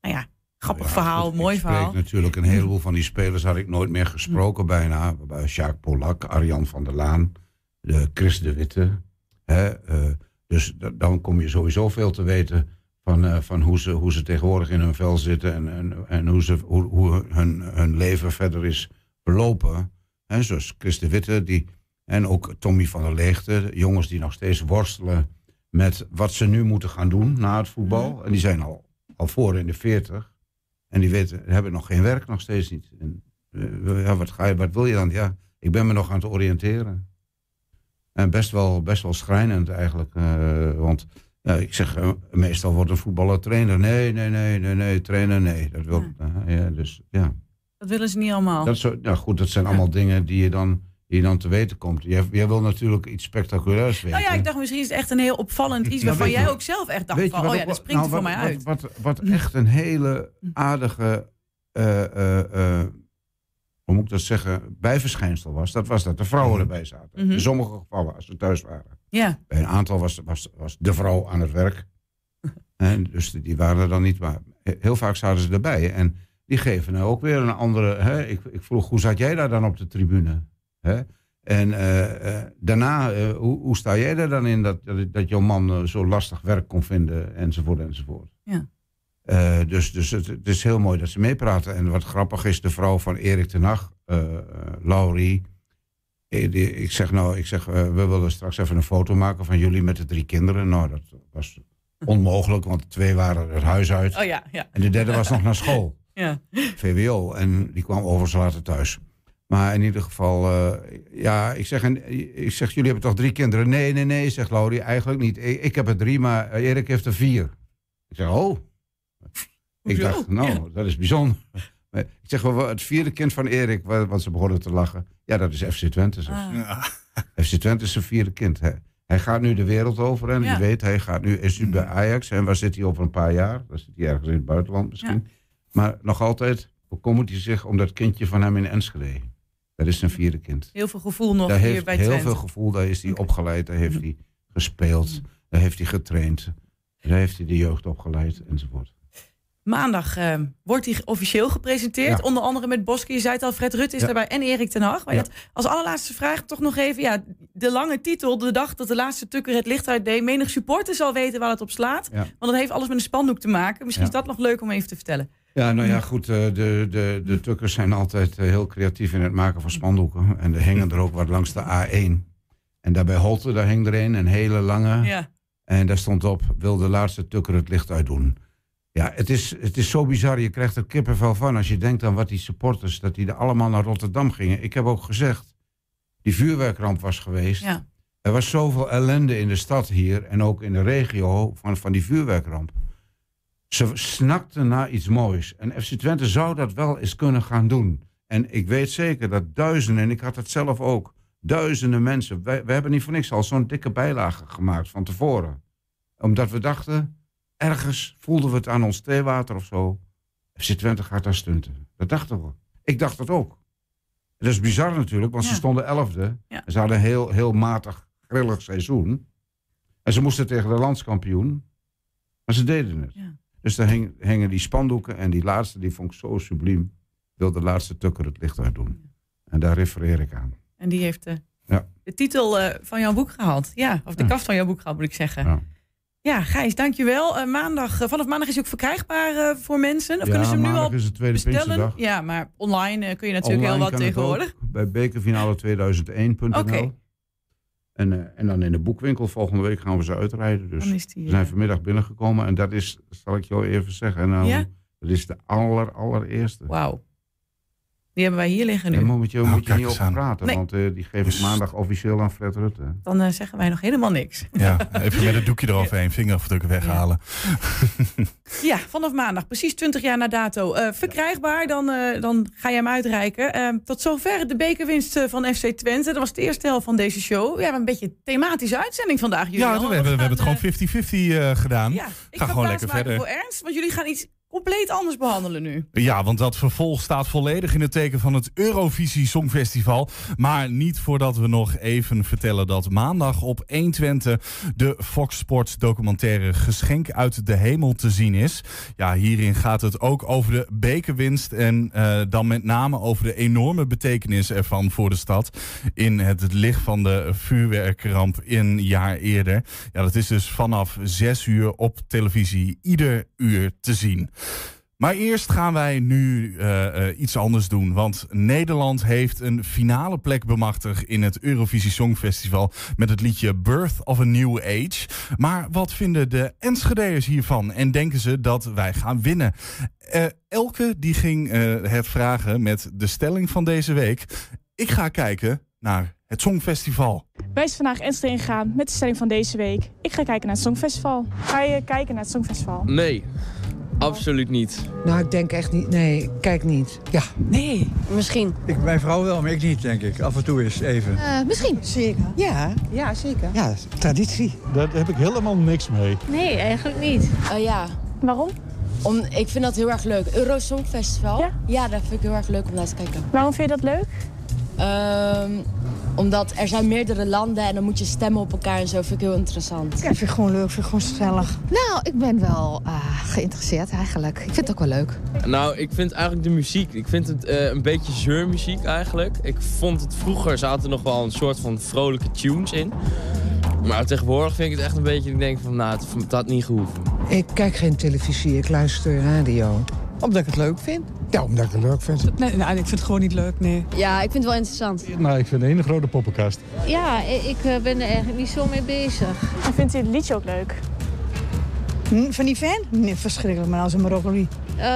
nou ja, grappig Ja, verhaal, goed, mooi ik verhaal. natuurlijk een heleboel van die spelers had ik nooit meer gesproken bijna. Bij Jacques Polak, Arjan van der Laan, de Chris de Witte. Hè, eh, dus da- dan kom je sowieso veel te weten van, eh, van hoe, ze, hoe ze tegenwoordig in hun vel zitten en, en, en hoe, ze, hoe, hoe hun, hun leven verder is verlopen. Hè, zoals Chris de Witte die, en ook Tommy van der Leegte, jongens die nog steeds worstelen met wat ze nu moeten gaan doen na het voetbal. En die zijn al, al voor in de 40. En die weten, hebben nog geen werk, nog steeds niet. En, eh, ja, wat, ga je, wat wil je dan? Ja, ik ben me nog aan het oriënteren. En best wel, best wel schrijnend eigenlijk. eh, want ja, ik zeg, eh, meestal wordt een voetballer trainer. Nee, nee, nee, nee, nee, trainer, nee. Dat wil, eh, ja, dus, ja. Dat willen ze niet allemaal. Dat, is zo, nou goed, dat zijn allemaal dingen die je dan, die je dan te weten komt. Jij, jij wil natuurlijk iets spectaculairs weten. nou ja, ik dacht misschien is het echt een heel opvallend iets Ja, waarvan jij ook zelf echt dacht van, oh ja, dat springt er nou, voor wat- mij uit. Wat, wat, wat echt een hele aardige, eh, eh, eh, hoe moet ik dat zeggen, bijverschijnsel was, dat was dat de vrouwen erbij zaten. Mhm. In sommige gevallen, als ze thuis waren. Ja, Bij een aantal was, was, was de vrouw aan het werk. *laughs* En dus die waren er dan niet, maar heel vaak zaten ze erbij. En die geven nou ook weer een andere... Hè? Ik, ik vroeg, hoe zat jij daar dan op de tribune? Hè? En eh, eh, daarna, eh, hoe, hoe sta jij er dan in dat, dat, jouw man zo lastig werk kon vinden, enzovoort, enzovoort. Ja. Dus dus het, het is heel mooi dat ze meepraten. En wat grappig is, de vrouw van Erik ten Hag, Laurie... die- Ik zeg nou, ik zeg, we willen straks even een foto maken van jullie met de drie kinderen. Nou, dat was onmogelijk, want de twee waren het huis uit. Oh ja, ja. En de derde was nog naar school. Ja. VWO. En die kwam overigens later thuis. Maar in ieder geval, eh, ja, ik zeg, en, ik zeg, jullie hebben toch drie kinderen? Nee, nee, nee, zegt Laurie, eigenlijk niet. Ik, ik heb er drie, maar Erik heeft er vier. Ik zeg, oh. Ik dacht, nou, Ja. dat is bijzonder. Maar Ik zeg, wel, het vierde kind van Erik, wa- want ze begonnen te lachen. Ja, dat is FC Twente. Ah. *laughs* FC Twente is zijn vierde kind. Hij, hij gaat nu de wereld over en Ja. je weet, hij gaat nu, is nu bij Ajax. En waar zit hij over een paar jaar? Dan zit hij ergens in het buitenland misschien. Maar nog altijd bekommert hij zich om dat kindje van hem in Enschede. Dat is zijn vierde kind. Heel veel gevoel nog Daar hier heeft bij heel Twente. veel gevoel. Daar is hij opgeleid, daar heeft hij gespeeld, daar heeft hij getraind. Daar heeft hij de jeugd opgeleid enzovoort. Maandag eh, wordt hij officieel gepresenteerd. Ja. Onder andere met Boske. Je zei het al, Fred Rutte is Ja. daarbij en Erik ten Hag. Maar Ja. dat, als allerlaatste vraag toch nog even... Ja, de lange titel, de dag dat de laatste tukker het licht uitdeed. Menig supporter zal weten waar het op slaat. Want dat heeft alles met een spandoek te maken. Misschien is dat nog leuk om even te vertellen. Ja, nou ja, goed. eh, De, de, de tukkers zijn altijd eh, heel creatief in het maken van spandoeken. En er hingen er ook wat langs de A1. En daarbij Holte, daar hing er een, een hele lange. Ja. En daar stond op, wil de laatste tukker het licht uitdoen. Ja, het is, het is zo bizar. Je krijgt er kippenvel van als je denkt aan wat die supporters... dat die er allemaal naar Rotterdam gingen. Ik heb ook gezegd, die vuurwerkramp was geweest. Ja. Er was zoveel ellende in de stad hier... en ook in de regio van, van die vuurwerkramp. Ze snakten naar iets moois. En FC Twente zou dat wel eens kunnen gaan doen. En ik weet zeker dat duizenden, en ik had het zelf ook... duizenden mensen... We hebben niet voor niks al zo'n dikke bijlage gemaakt van tevoren. Omdat we dachten, ergens voelden we het aan ons theewater of zo... FC Twente gaat daar stunten. Dat dachten we. Ik dacht dat ook. Dat is bizar natuurlijk, want Ja. ze stonden elfde. Ja. En ze hadden een heel, heel matig, grillig seizoen. En ze moesten tegen de landskampioen. Maar ze deden het. Ja. Dus daar hing, hingen die spandoeken. En die laatste, die vond ik zo subliem. Wil de laatste tukker het licht uit doen. En daar refereer ik aan. En die heeft eh, Ja. de titel eh, van jouw boek gehaald. Ja, of de Ja. kaft van jouw boek gehaald, moet ik zeggen. Ja. Ja, Gijs, dankjewel. Uh, maandag, uh, vanaf maandag is hij ook verkrijgbaar uh, voor mensen. Of ja, kunnen ze hem nu al is het tweede bestellen? Ja, maar online kun je natuurlijk Online heel wat tegenwoordig. bij bekerfinale 2001.nl. Oké. En, eh, en dan in de boekwinkel volgende week gaan we ze uitrijden. Dus die, we zijn eh, vanmiddag binnengekomen. En dat is, zal ik jou even zeggen. Ja? Dat is de aller, allereerste. Wauw. Die hebben wij hier liggen nu. Moet je, Nou, moet je niet eens over aan. praten. Nee. Want eh, die geef ik maandag officieel aan Fred Rutte. Dan uh, zeggen wij nog helemaal niks. Ja, even met het doekje eroverheen, vingerafdrukken weghalen. Ja, vanaf maandag, precies 20 jaar na dato. Uh, verkrijgbaar, dan, uh, dan ga je hem uitreiken. Uh, tot zover de bekerwinst van FC Twente. Dat was de eerste helft van deze show. We hebben een beetje een thematische uitzending vandaag. Julian. Ja, we, hebben, we hebben het gewoon 50-50 uh, gedaan. Ja, ik ga ga gewoon lekker verder. voor Ernst, want jullie gaan iets compleet anders behandelen nu. Ja, want dat vervolg staat volledig in het teken van het Eurovisie Songfestival. Maar niet voordat we nog even vertellen dat maandag op 120 de Fox Sports documentaire Geschenk uit de Hemel te zien is. Ja, hierin gaat het ook over de bekerwinst en uh, dan met name over de enorme betekenis ervan voor de stad. In het licht van de vuurwerkramp een jaar eerder. Ja, dat is dus vanaf 6 uur op televisie ieder uur te zien. Maar eerst gaan wij nu uh, uh, iets anders doen. Want Nederland heeft een finale plek bemachtigd in het Eurovisie Songfestival met het liedje Birth of a New Age. Maar wat vinden de Enschedeërs hiervan? En denken ze dat wij gaan winnen? Uh, Elke die ging het vragen met de stelling van deze week. Ik ga kijken naar het Songfestival. Wij zijn vandaag Enschede ingegaan met de stelling van deze week. Ik ga kijken naar het Songfestival. Ga je kijken naar het Songfestival? Nee. Absoluut niet. Nou, ik denk echt niet. Nee, kijk niet. Ja. Nee. Misschien. Ik, mijn vrouw wel, maar ik niet, denk ik. Af en toe eens even. Uh, misschien. Zeker. Ja. Ja, zeker. Ja, traditie. Daar heb ik helemaal niks mee. Nee, eigenlijk niet. Uh, ja. Waarom? Om, ik vind dat heel erg leuk. Eurosong Festival? Ja? Ja, dat vind ik heel erg leuk om naar te kijken. Waarom vind je dat leuk? Ehm, omdat er zijn meerdere landen en dan moet je stemmen op elkaar en zo. Vind ik heel interessant. Ja, vind ik gewoon leuk, vind ik gewoon gezellig. Nou, ik ben wel eh, geïnteresseerd eigenlijk. Ik vind het ook wel leuk. Nou, ik vind eigenlijk de muziek, ik vind het eh, een beetje zeurmuziek eigenlijk. Ik vond het vroeger zaten nog wel een soort van vrolijke tunes in. Maar tegenwoordig vind ik het echt een beetje, ik denk van, nou, het, het had niet gehoeven. Ik kijk geen televisie, ik luister radio. Omdat ik het leuk vind. Ja, omdat ik het leuk vind. Nee, nou, ik vind het gewoon niet leuk, nee. Ja, ik vind het wel interessant. Nou, ik vind het een hele grote poppenkast. Ja, ik eh, ben er eigenlijk niet zo mee bezig. En vindt u het liedje ook leuk? Hm, van die fan? Nee, verschrikkelijk, maar als een broccoli. Eh,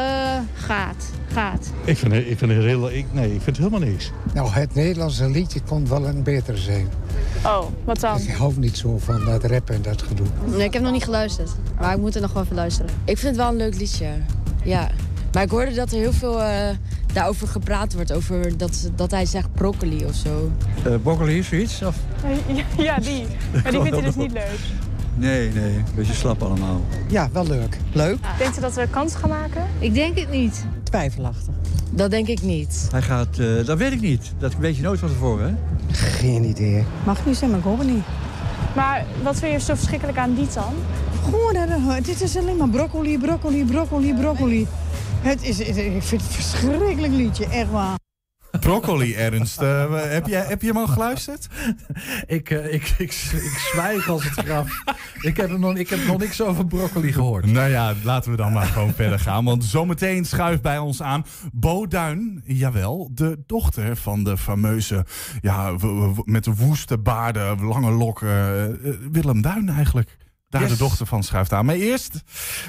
gaat, gaat. Ik vind, het- ik vind het heel... Ik, nee, ik vind het helemaal niks. Nou, het Nederlandse liedje kon wel een beter zijn. Oh, wat dan? Ik hou niet zo van dat rap en dat gedoe. Nee, ik heb nog niet geluisterd. Maar ik moet er nog wel even luisteren. Ik vind het wel een leuk liedje. Ja. Maar ik hoorde dat er heel veel eh, daarover gepraat wordt. Over dat, dat hij zegt broccoli of zo. Eh broccoli, zoiets? Of? Ja, *laughs* ja, die. Maar die vindt u dus niet leuk. Nee, nee, een beetje slap allemaal. Ja, wel leuk. Leuk? Denkt u dat we kans gaan maken? Ik denk het niet. Twijfelachtig. Dat denk ik niet. Hij gaat, eh, dat weet ik niet. Dat weet je nooit van tevoren, hè? Geen idee. Mag niet zijn, maar ik hoop het niet. Maar wat vind je zo verschrikkelijk aan die dan? Gewoon, dat- dit is alleen maar broccoli, broccoli, broccoli, broccoli. Het is, het- ik vind het een verschrikkelijk liedje, echt waar. Broccoli, Ernst. Eh, heb, je, heb je hem al geluisterd? *laughs* Ik, eh, ik, ik, ik zwijg als het graf. Ik heb, nog, ik heb nog niks over broccoli gehoord. Nou ja, laten we dan maar gewoon verder gaan. Want zometeen schuift bij ons aan Bo Duin. Jawel, de dochter van de fameuze... Ja, met de woeste baarden, lange lokken. eh, Willem Duin eigenlijk. Daar Yes. de dochter van schuift aan. Maar eerst...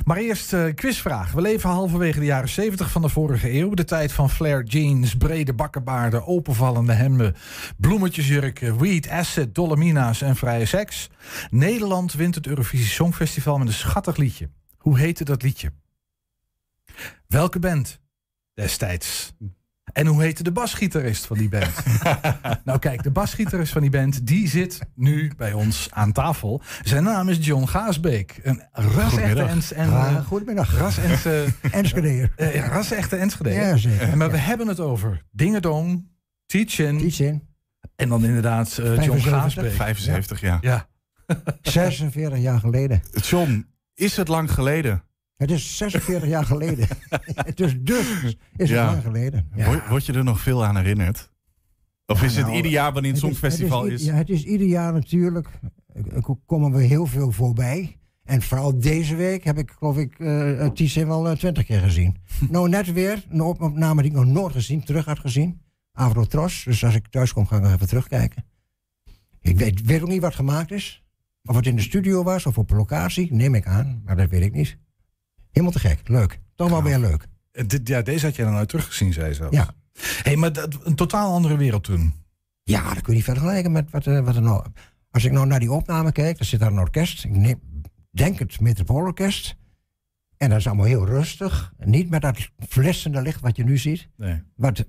Maar eerst eh quizvraag. We leven halverwege de jaren 70 van de vorige eeuw. De tijd van flare jeans, brede bakkenbaarden, openvallende hemden, bloemetjesjurken, weed, acid, dolomina's en vrije seks. Nederland wint het Eurovisie Songfestival met een schattig liedje. Hoe heette dat liedje? Welke band destijds? En hoe heette de basgitarist van die band? *laughs* nou kijk, de basgitarist van die band, die zit nu bij ons aan tafel. Zijn naam is John Gaasbeek. Een ras-echte. Ens en... Eh, goedemiddag. *laughs* Enschedeer. Eh, ja, ras-echte Enschede. Ja, zeker. En Maar we hebben het over Dingedong, Teach-in. Teach-in. En dan inderdaad eh, John 75. Gaasbeek. 75, ja. Ja. *laughs* 46 jaar geleden. John, is het lang geleden? Het is 46 jaar geleden. *laughs* dus dus is het lang geleden. Word, word je er nog veel aan herinnerd? Of Ja, is het nou, ieder jaar wanneer het het is- Songfestival het is? is? Ja, het is ieder jaar natuurlijk. komen we heel veel voorbij. En vooral deze week heb ik, geloof ik, eh Tizin wel eh, twintig keer gezien. *laughs* nou, net weer een op- opname die ik nog nooit gezien, terug had gezien. Avrotros. Dus als ik thuis kom, ga ik nog even terugkijken. Ik weet, weet ook niet wat gemaakt is. Of het in de studio was of op locatie, neem ik aan. Maar dat weet ik niet. Helemaal te gek. Leuk. Toch wel weer leuk. Eh, dit- Ja, deze had je dan uit teruggezien, zei zelfs. Ja. hey, maar dat, een totaal andere wereld toen. Ja, dat kun je niet vergelijken met wat, eh, wat er nou... Als ik nou naar die opname kijk, dan zit daar een orkest. Ik neem, denk het Metropoolorkest. En dat is allemaal heel rustig. Niet met dat flitsende licht wat je nu ziet. Nee. Wat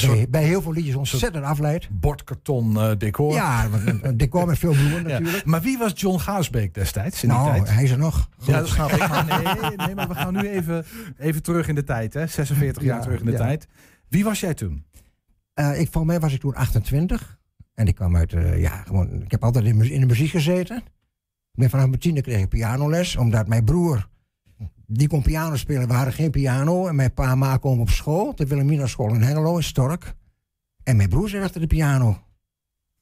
bij, bij heel veel liedjes ontzettend afleidt. Bordkarton eh, decor. Ja, een, decor met veel bloemen *laughs* Ja. natuurlijk. Maar wie was John Gaasbeek destijds in die Nou, tijd? hij is er nog. Ja, dat snap ik. Maar nee, nee, maar we gaan nu even, even terug in de tijd. Hè? 46 jaar Ja, terug in de ja. tijd. Wie was jij toen? Eh, ik, volgens mij was ik toen 28. En ik kwam uit, eh, ja, gewoon, ik heb altijd in, in de muziek gezeten. Ik ben vanaf mijn tiende kreeg ik pianoles, omdat mijn broer, die kon piano spelen, we hadden geen piano. En mijn pa ma komen op school, de Wilhelmina school in Hengelo, in Stork. En mijn broer zit achter de piano.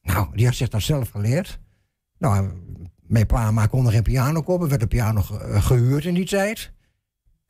Nou, die had zich dat zelf geleerd. Nou, mijn pa en ma konden geen piano kopen, werd de piano ge- eh, gehuurd in die tijd.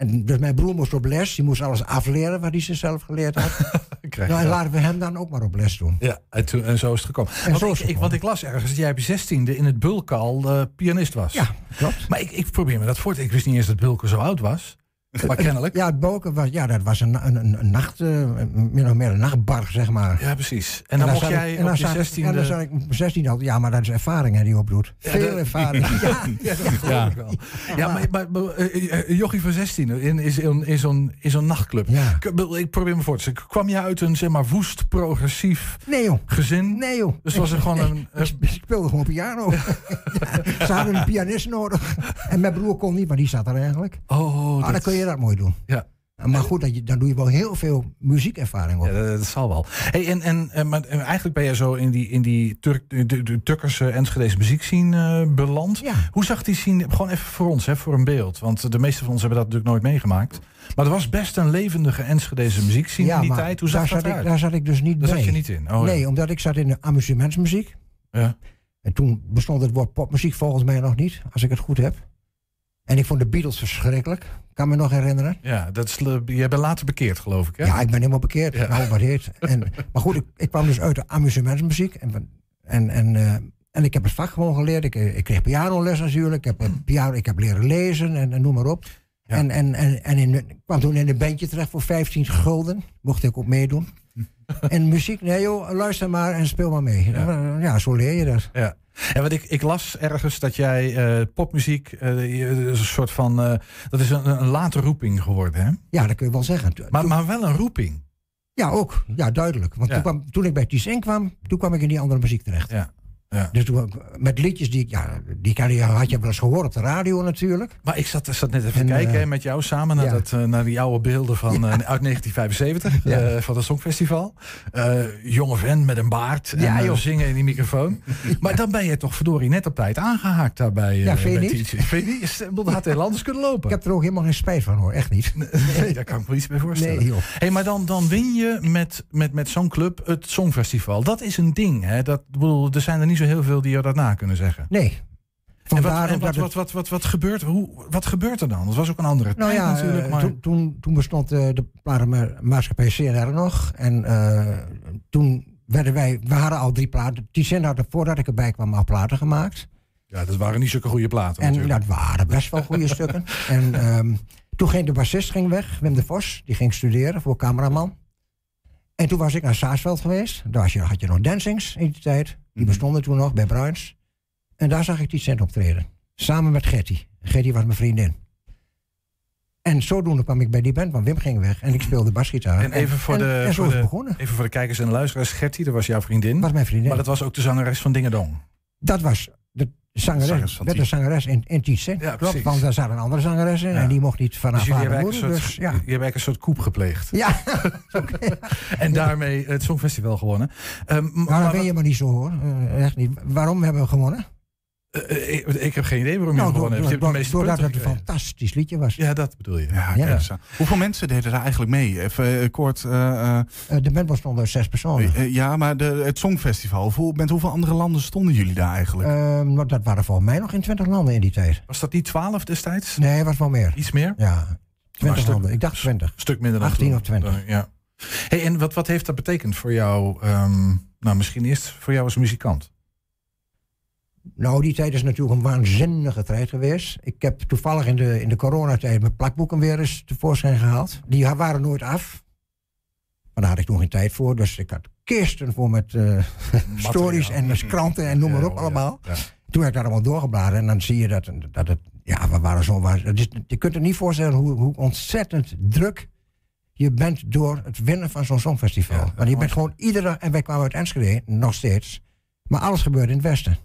En dus mijn broer moest op les, die moest alles afleren wat hij zichzelf geleerd had. *laughs* Nou, en laten we hem dan ook maar op les doen. Ja, en, toen, en zo is het gekomen. En Want, zo ik, want ik las ergens dat jij op je zestiende in het Bulkal eh, pianist was. Ja, klopt. Maar ik, ik probeer me dat voor te... Ik wist niet eens dat Bulken zo oud was. *laughs* Maar kennelijk. Ja, het Boken was, ja, dat was een, een, een, een nacht, eh, min of meer een nachtbar, zeg maar. Ja, precies. En dan mocht zat ik- jij en dan op je ik- zestiende- En dan zat ik op mijn zestiende al, ja, maar dat is ervaring hè, die opdoet. Ja, Veel dat- ervaring. *laughs* ja, Ja, dat geloof ik wel. Ja, maar, maar, maar, eh, eh, Jochie van 16 in, is in, in zo'n in zo'n nachtclub. Ja. Ik, ik probeer me voor te stellen. Kwam je uit een zeg maar, woest, progressief Nee, joh. gezin? Nee, joh. Dus was er gewoon een... Ik speelde gewoon piano. *laughs* ja, ze hadden een pianist nodig. En mijn broer kon niet, maar die zat er eigenlijk. Oh, Ah, dan kun je dat mooi doen. Ja. Maar goed, dat je, dan doe je wel heel veel muziekervaring op. Ja, dat, dat zal wel. Hey, en, en, en, maar, en eigenlijk ben je zo in die, in die Turk, de, de, de Turkerse Enschedeze muziekscene eh, beland. Hoe zag die scene, gewoon even voor ons, hè, voor een beeld. Want de meeste van ons hebben dat natuurlijk nooit meegemaakt. Maar er was best een levendige Enschedeze muziekscene in die tijd. Hoe zag daar dat zat ik? Daar zat ik dus niet Daar bij. zat je niet in? Oh, nee, ja. omdat ik zat in de amusementsmuziek. Ja. En toen bestond het woord popmuziek volgens mij nog niet, als ik het goed heb. En ik vond de Beatles verschrikkelijk. Kan me nog herinneren. Ja, dat is, jij bent later bekeerd, geloof ik. Hè? Ja, ik ben helemaal bekeerd. Ja. Nou. En, *laughs* maar goed, ik, ik kwam dus uit de amusementsmuziek. En, en, en, eh, en ik heb het vak gewoon geleerd. Ik, eh, ik kreeg pianoles natuurlijk. Ik heb, eh, piano, ik heb leren lezen en, en noem maar op. En, en, en, en in, ik kwam toen in een bandje terecht voor 15 gulden. Mocht ik ook meedoen. *laughs* en muziek, nee joh, luister maar en speel maar mee. Ja, zo leer je dat. Ja. En wat ik, ik las ergens dat jij eh, popmuziek, eh, is een soort van, eh, dat is een, een late roeping geworden, hè? Ja, dat kun je wel zeggen. Maar, maar wel een roeping. Ja, ook. Ja, duidelijk. Want Ja. Toen, kwam, toen ik bij Ties kwam, toen kwam ik in die andere muziek terecht. Ja. Ja. Dus toen, met liedjes die ik, ja, die kan je, had je wel eens gehoord op de radio natuurlijk. Maar ik zat, zat net even te En, kijken eh, met jou samen naar, ja. dat, eh, naar die oude beelden van, eh, uit 1975 Ja. eh, van het Songfestival. Jonge vent met een baard en joh. zingen in die microfoon. *laughs* Maar dan ben je toch verdorie net op tijd aangehaakt daarbij. Ja, vind je niet? TJ. Vind je niet? Je bedoel, had heel anders kunnen lopen. Ik heb er ook helemaal geen spijt van hoor, echt niet. *laughs* Nee, daar kan ik me iets bij voorstellen. Nee, joh. Hey, maar dan, dan win je met, met, met zo'n club het Songfestival. Dat is een ding. Hè? Dat, bedoel, er zijn er niet zo heel veel die je dat na kunnen zeggen. Nee. En wat, en wat, dat wat, wat, wat, wat, gebeurt, hoe, wat gebeurt er dan? Dat was ook een andere Nou tijd ja, natuurlijk. eh, Maar... toen, toen, toen bestond eh, de platenmaatschappij CNR nog. En eh, toen werden wij, we hadden al drie platen. Ticen had er voordat ik erbij kwam al platen gemaakt. Ja, dat waren niet zulke goede platen En natuurlijk. dat waren best wel goede *laughs* stukken. En ehm, toen ging de bassist ging weg, Wim de Vos. Die ging studeren voor cameraman. En toen was ik naar Saasveld geweest. Daar had je, had je nog dancings in die tijd. Die bestonden toen nog bij Bruins. En daar zag ik Ticent optreden. Samen met Gertie. Gertie was mijn vriendin. En zodoende kwam ik bij die band, want Wim ging weg. En ik speelde basgitaar. En even voor, de, en zo voor, is het de, begonnen. even voor de kijkers en luisteraars. Gertie, dat was jouw vriendin. Was mijn vriendin. Maar dat was ook de zangeres van Dingedong. Dat was zangeres, van werd de Ties. zangeres in, in? Ja, Klopt, want daar zat een andere zangeres in. Ja. En die mocht niet van haar Dus eigenlijk moeder. een soort, Dus ja. je hebt eigenlijk een soort koep gepleegd. Ja. *laughs* En daarmee het Songfestival gewonnen. Ehm, m- Nou, dat maar ben je maar niet zo hoor. Eh, echt niet. Waarom hebben we gewonnen? Wat- eh, ik, ik heb geen idee waarom je Nou, gewonnen hebt. Je hebt de door- meeste doordat punten het een fantastisch liedje was. Ja, dat bedoel je. Ja, kijk. Hoeveel mensen deden daar eigenlijk mee? Even eh, kort. eh, eh, Eh, de band bestond uit zes personen. eh, ja, maar de, het Songfestival. Met hoeveel andere landen stonden jullie daar eigenlijk? Ehm, maar dat waren volgens mij nog in 20 landen in die tijd. Was dat niet 12 destijds? Nee, het was wel meer. Iets meer? Ja, 20 stuk- landen. Ik dacht 20. Een stuk minder dan 18 toen. of 20. Dan- ja. Hey, en wat, wat heeft dat betekend voor jou? ehm, nou, misschien eerst voor jou als muzikant. Nou, die tijd is natuurlijk een waanzinnige tijd geweest. Ik heb toevallig in de, in de coronatijd mijn plakboeken weer eens tevoorschijn gehaald. Die waren nooit af. Maar daar had ik toen geen tijd voor. Dus ik had kisten voor met eh, *laughs* stories en kranten en noem maar op allemaal. Toen heb ik daar allemaal doorgebladerd. En dan zie je dat, dat het... Ja, we waren zo... het is- je kunt je niet voorstellen hoe, hoe ontzettend druk je bent door het winnen van zo'n songfestival. Want je bent gewoon iedere... En wij kwamen uit Enschede, nog steeds. Maar alles gebeurt in het westen.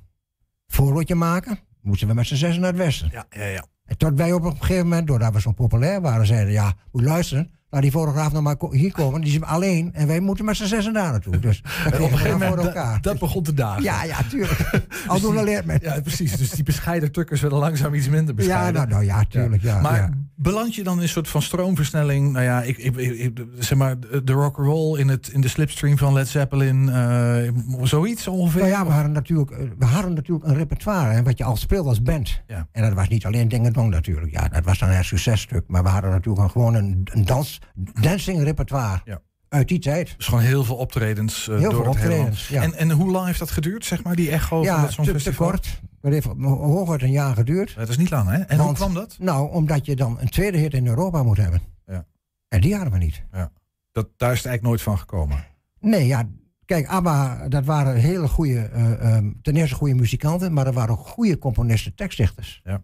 Voorlootje maken, moesten we met z'n zessen naar het westen. Ja, ja, ja. En tot wij op een gegeven moment, doordat we zo populair waren, zeiden: Ja, moet luisteren. Laat die fotograaf nou maar hier komen. Die is alleen. En wij moeten met z'n zessen daar naartoe. Dus dat *laughs* En op een gegeven dan voor moment, elkaar. dat, dat begon te dagen. Ja, ja, tuurlijk. *laughs* Aldoende leert men. Ja, precies. Dus die bescheiden tukkers werden langzaam iets minder bescheiden. Ja, nou, nou ja, tuurlijk. Ja, maar ja. beland je dan in een soort van stroomversnelling? Nou ja, ik, ik, zeg maar, de rock and roll in, het, in de slipstream van Led Zeppelin, eh, zoiets ongeveer? Nou ja, we hadden natuurlijk, eh, we hadden natuurlijk een repertoire. Hè, wat je al speelt als band. Ja. En dat was niet alleen Ding Dong natuurlijk. Ja, dat was dan een successtuk. Maar we hadden natuurlijk gewoon een, een dans, dancing repertoire. Ja. Uit die tijd. Dus gewoon heel veel optredens eh, Heel door veel het hele land. optredens, ja. En, en hoe lang heeft dat geduurd, zeg maar, die echo van ja, dat te, te kort. Dat heeft hooguit een jaar geduurd. Dat is niet lang, hè? En hoe kwam dat? Nou, omdat je dan een tweede hit in Europa moet hebben. Ja. En die hadden we niet. Ja. Dat, daar is het eigenlijk nooit van gekomen. Nee, ja. Kijk, ABBA, dat waren hele goede, eh, ehm, ten eerste goede muzikanten, maar er waren ook goede componisten, tekstdichters. Ja.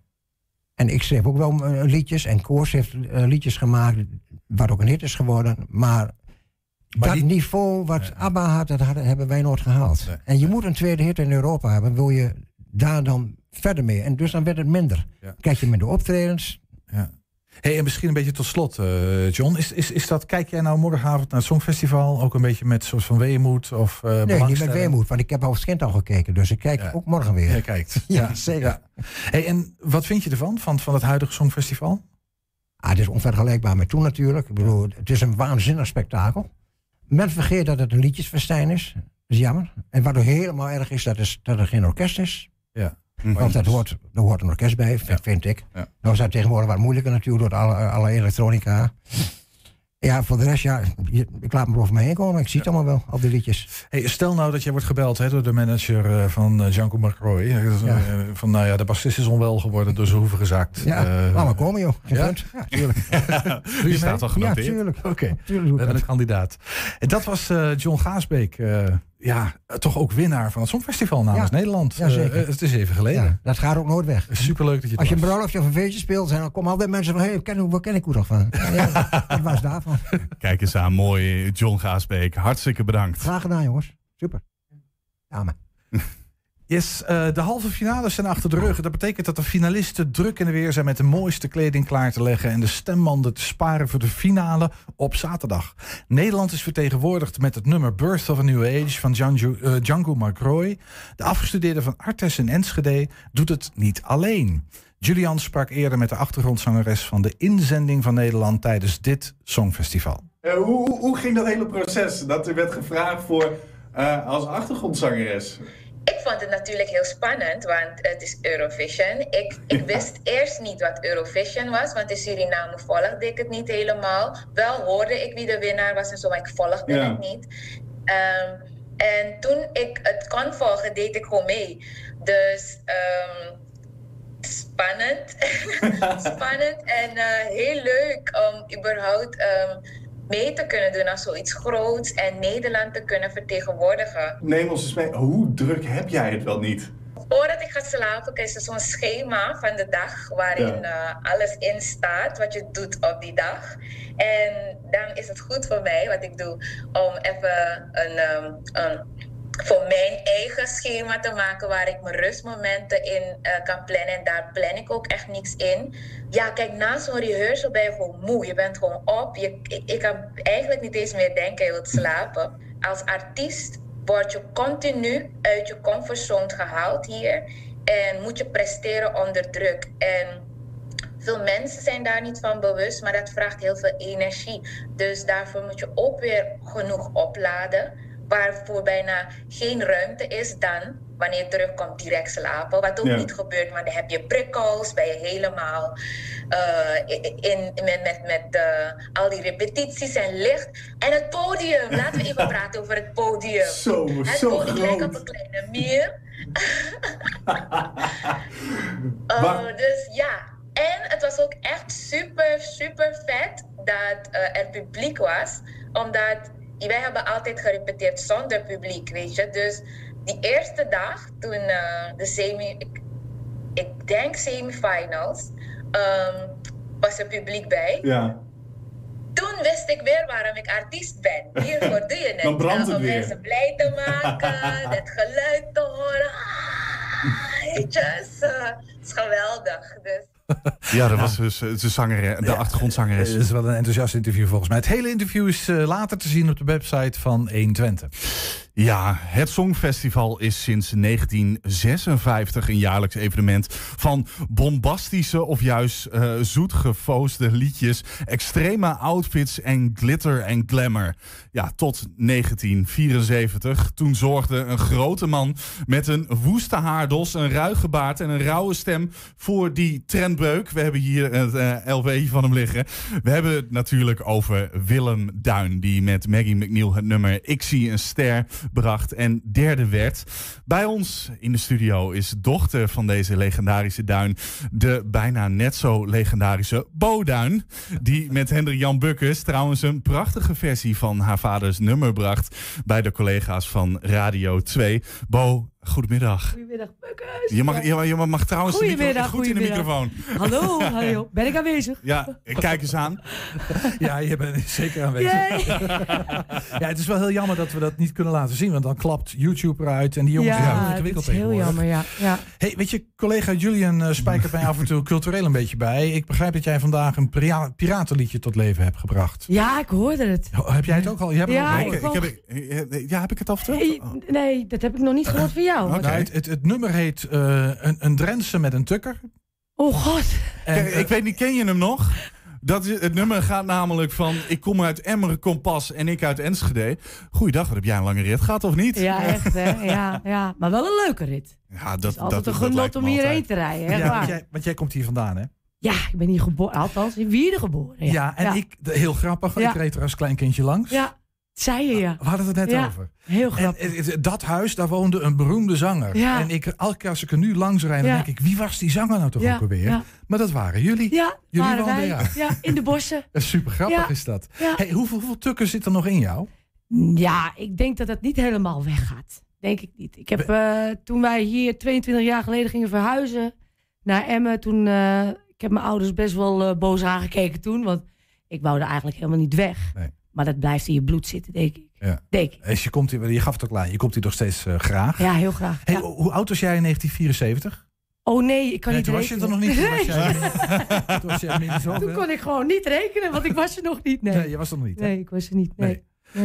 En ik schreef ook wel eh, liedjes en Koors heeft liedjes gemaakt, wat ook een hit is geworden. Maar, Maar dat die- niveau wat ABBA had, dat hadden, hebben wij nooit gehaald. Nee. En je moet een tweede hit in Europa hebben, wil je daar dan verder mee. En dus dan werd het minder. Krijg je minder optredens. Ja. Hey, en misschien een beetje tot slot, eh, John. Is, is, is dat, kijk jij nou morgenavond naar het Songfestival ook een beetje met soort van weemoed of uh, Nee, niet met weemoed, want ik heb al kind al gekeken. Dus ik kijk ook morgen weer. Jij kijkt. *laughs* ja, zeker. Hey, en wat vind je ervan, van, van het huidige Songfestival? Ah, het is onvergelijkbaar met toen natuurlijk. Ik bedoel, het is een waanzinnig spektakel. Men vergeet dat het een liedjesfestijn is. Dat is jammer. En wat ook helemaal erg is, dat, is, dat er geen orkest is. Ja. Want dat hoort, er hoort een orkest bij, vind ik. Ja. Nou is dat tegenwoordig wat moeilijker natuurlijk door alle, alle elektronica. Ja, voor de rest, ja, ik laat me over me heen komen. Ik zie het allemaal wel, al die liedjes. Hey, stel nou dat jij wordt gebeld hè, door de manager eh, van Janko McRoy. Eh, Ja. eh, van nou ja, de bassist is onwel geworden, door zijn hoeven gezakt. Ja, Eh, laat maar komen joh. Geen ja? punt. Ja, tuurlijk. *laughs* Je Die staat al genoteerd. Ja, tuurlijk. Oké, doe we hebben een kandidaat. En dat was eh, John Gaasbeek. eh, ja, eh, toch ook winnaar van het Songfestival namens Ja. Nederland. Ja, zeker. Eh, het is even geleden. Ja, dat gaat ook nooit weg. Superleuk dat je het Als je een bruiloftje of een feestje speelt, zijn, dan komen altijd mensen van... hé, hey, ken, waar ken ik hoe nog van? Ja, dat was daarvan. *laughs* Kijk eens aan, mooi John Gaasbeek. Hartstikke bedankt. Graag gedaan, jongens. Super. Maar. Yes, eh, de halve finales zijn achter de rug. Dat betekent dat de finalisten druk in de weer zijn met de mooiste kleding klaar te leggen en de stembanden te sparen voor de finale op zaterdag. Nederland is vertegenwoordigd met het nummer Birth of a New Age van eh, Django McRoy. De afgestudeerde van Artes in Enschede doet het niet alleen. Julian sprak eerder met de achtergrondzangeres van de inzending van Nederland tijdens dit Songfestival. Eh, hoe, hoe, ging dat hele proces? Dat u werd gevraagd voor als achtergrondzangeres? Ik vond het natuurlijk heel spannend, want het is Eurovision. Ik, ik wist eerst niet wat Eurovision was, want in Suriname volgde ik het niet helemaal. Wel hoorde ik wie de winnaar was en zo, maar ik volgde Ja. het niet. Ehm, en toen ik het kon volgen, deed ik gewoon mee. Dus ehm, spannend. *laughs* spannend en eh, heel leuk om überhaupt ehm, mee te kunnen doen aan zoiets groots en Nederland te kunnen vertegenwoordigen. Neem ons eens mee. Hoe druk heb jij het wel niet? Voordat ik ga slapen is er zo'n schema van de dag waarin eh, alles in staat wat je doet op die dag. En dan is het goed voor mij wat ik doe om even een, ehm, een voor mijn eigen schema te maken waar ik mijn rustmomenten in eh, kan plannen. En daar plan ik ook echt niks in. Ja, kijk, na zo'n rehearsal ben je gewoon moe. Je bent gewoon op. Je, ik, ik kan eigenlijk niet eens meer denken, je wilt slapen. Als artiest word je continu uit je comfortzone gehaald hier. En moet je presteren onder druk. En veel mensen zijn daar niet van bewust, maar dat vraagt heel veel energie. Dus daarvoor moet je ook weer genoeg opladen. Waarvoor bijna geen ruimte is dan wanneer je terugkomt direct slapen. Wat ook Ja. niet gebeurt, maar dan heb je prikkels, ben je helemaal eh, in, in- met, met, met eh, al die repetities en licht. En het podium, *laughs* laten we even praten over het podium. Zo, het zo podium lijkt op een kleine muur. *laughs* Oh, dus ja. En het was ook echt super, super vet dat eh, er publiek was. Omdat wij hebben altijd gerepeteerd zonder publiek, weet je. Dus die eerste dag, toen eh, de semi... Ik, ik denk semifinals, ehm was er publiek bij. Ja. Toen wist ik weer waarom ik artiest ben. Hiervoor doe je *laughs* het. Dan brandt het eh, om weer. mensen blij te maken, *laughs* het geluid te horen. Ah, weet je, het is, het is geweldig. Dus *laughs* Ja, dat was dus eh, de, zanger, de achtergrondzangeres. Het is wel een enthousiast interview volgens mij. Het hele interview is eh, later te zien op de website van 120. Ja, het Songfestival is sinds 1956 een jaarlijks evenement van bombastische of juist eh zoetgefoosde liedjes, extreme outfits en glitter en glamour. Ja, tot 1974. Toen zorgde een grote man met een woeste haardos, een ruige baard en een rauwe stem voor die We hebben hier het eh LV van hem liggen. We hebben het natuurlijk over Willem Duin, die met Maggie McNeil het nummer Ik zie een ster bracht en derde werd. Bij ons in de studio is dochter van deze legendarische Duin, de bijna net zo legendarische Bo Duin, die met Hendrik Jan Bukkers trouwens een prachtige versie van haar vaders nummer bracht bij de collega's van Radio 2. Bo, Goedemiddag. Goedemiddag, Je mag, je, mag- je mag trouwens Goedemiddag, goed in de microfoon. Hallo, hallo. Ben ik aanwezig? Ja, kijk eens aan. *laughs* Ja, je bent zeker aanwezig. Yay. ja, het is wel heel jammer dat we dat niet kunnen laten zien, want dan klapt YouTube eruit en die jongens Ja, zijn heel dat ingewikkeld is heel jammer, ja. ja. Hey, weet je, collega Julian eh, spijkert mij af en toe cultureel een beetje bij. Ik begrijp dat jij vandaag een pira- piratenliedje tot leven hebt gebracht. Ja, ik hoorde het. Oh, heb jij het ook al? Je hebt het Ja, al gehoord? ik Ik heb, ja, heb ik het al verteld? Nee, nee, dat heb ik nog niet *clears throat* gehoord van jou. Nou, het, het, het nummer heet eh, een, een Drentse met een tukker. Oh god. Kijk, ik weet niet, ken je hem nog? Dat, is- het nummer gaat namelijk van... Ik kom uit Emmeren, Kompas en ik uit Enschede. Goeiedag, wat heb jij een lange rit gehad of niet? Ja, echt hè. *laughs* Ja, ja. Maar wel een leuke rit. Ja, dat, Altijd dat, een dat genot om hierheen te rijden. Ja, waar. want jij, want jij komt hier vandaan, hè? Ja, ik ben hier geboren. Althans, in Wierde geboren. Ja, en ik, heel grappig, Ja. ik reed er als klein kindje langs. Ja, zei je ja. We hadden het net Ja, over. Heel En grappig. het- dat huis, daar woonde een beroemde zanger. Ja. En ik, elke keer als ik er nu langs rijd, dan denk ik, wie was die zanger nou toch ook alweer? Maar dat waren jullie. Ja, jullie waren woonden, wij. ja. Ja, in de bossen. *laughs* Super grappig is dat. Hey, hoeveel, hoeveel tukken zit er nog in jou? Ja, ik denk dat het niet helemaal weggaat. Denk ik niet. Ik heb, eh, toen wij hier 22 jaar geleden gingen verhuizen naar Emmen, toen, eh, ik heb mijn ouders best wel eh, boos aangekeken toen, want ik wou er eigenlijk helemaal niet weg. Nee. Maar dat blijft in je bloed zitten, denk ik. Ja. Denk ik. Dus je, komt hier, je gaf het ook aan, je komt hier nog steeds eh, graag. Ja, heel graag. Hey, ja. Hoe oud was jij in 1974? Oh nee, ik kan Nee, niet toen was je rekenen. er nog niet. Toen was jij, *laughs* *laughs* toen was jij. Toen kon ik gewoon niet rekenen, want ik was er nog niet. Nee, Nee, je was er nog niet. hè? Nee, ik was er niet. Nee. Nee.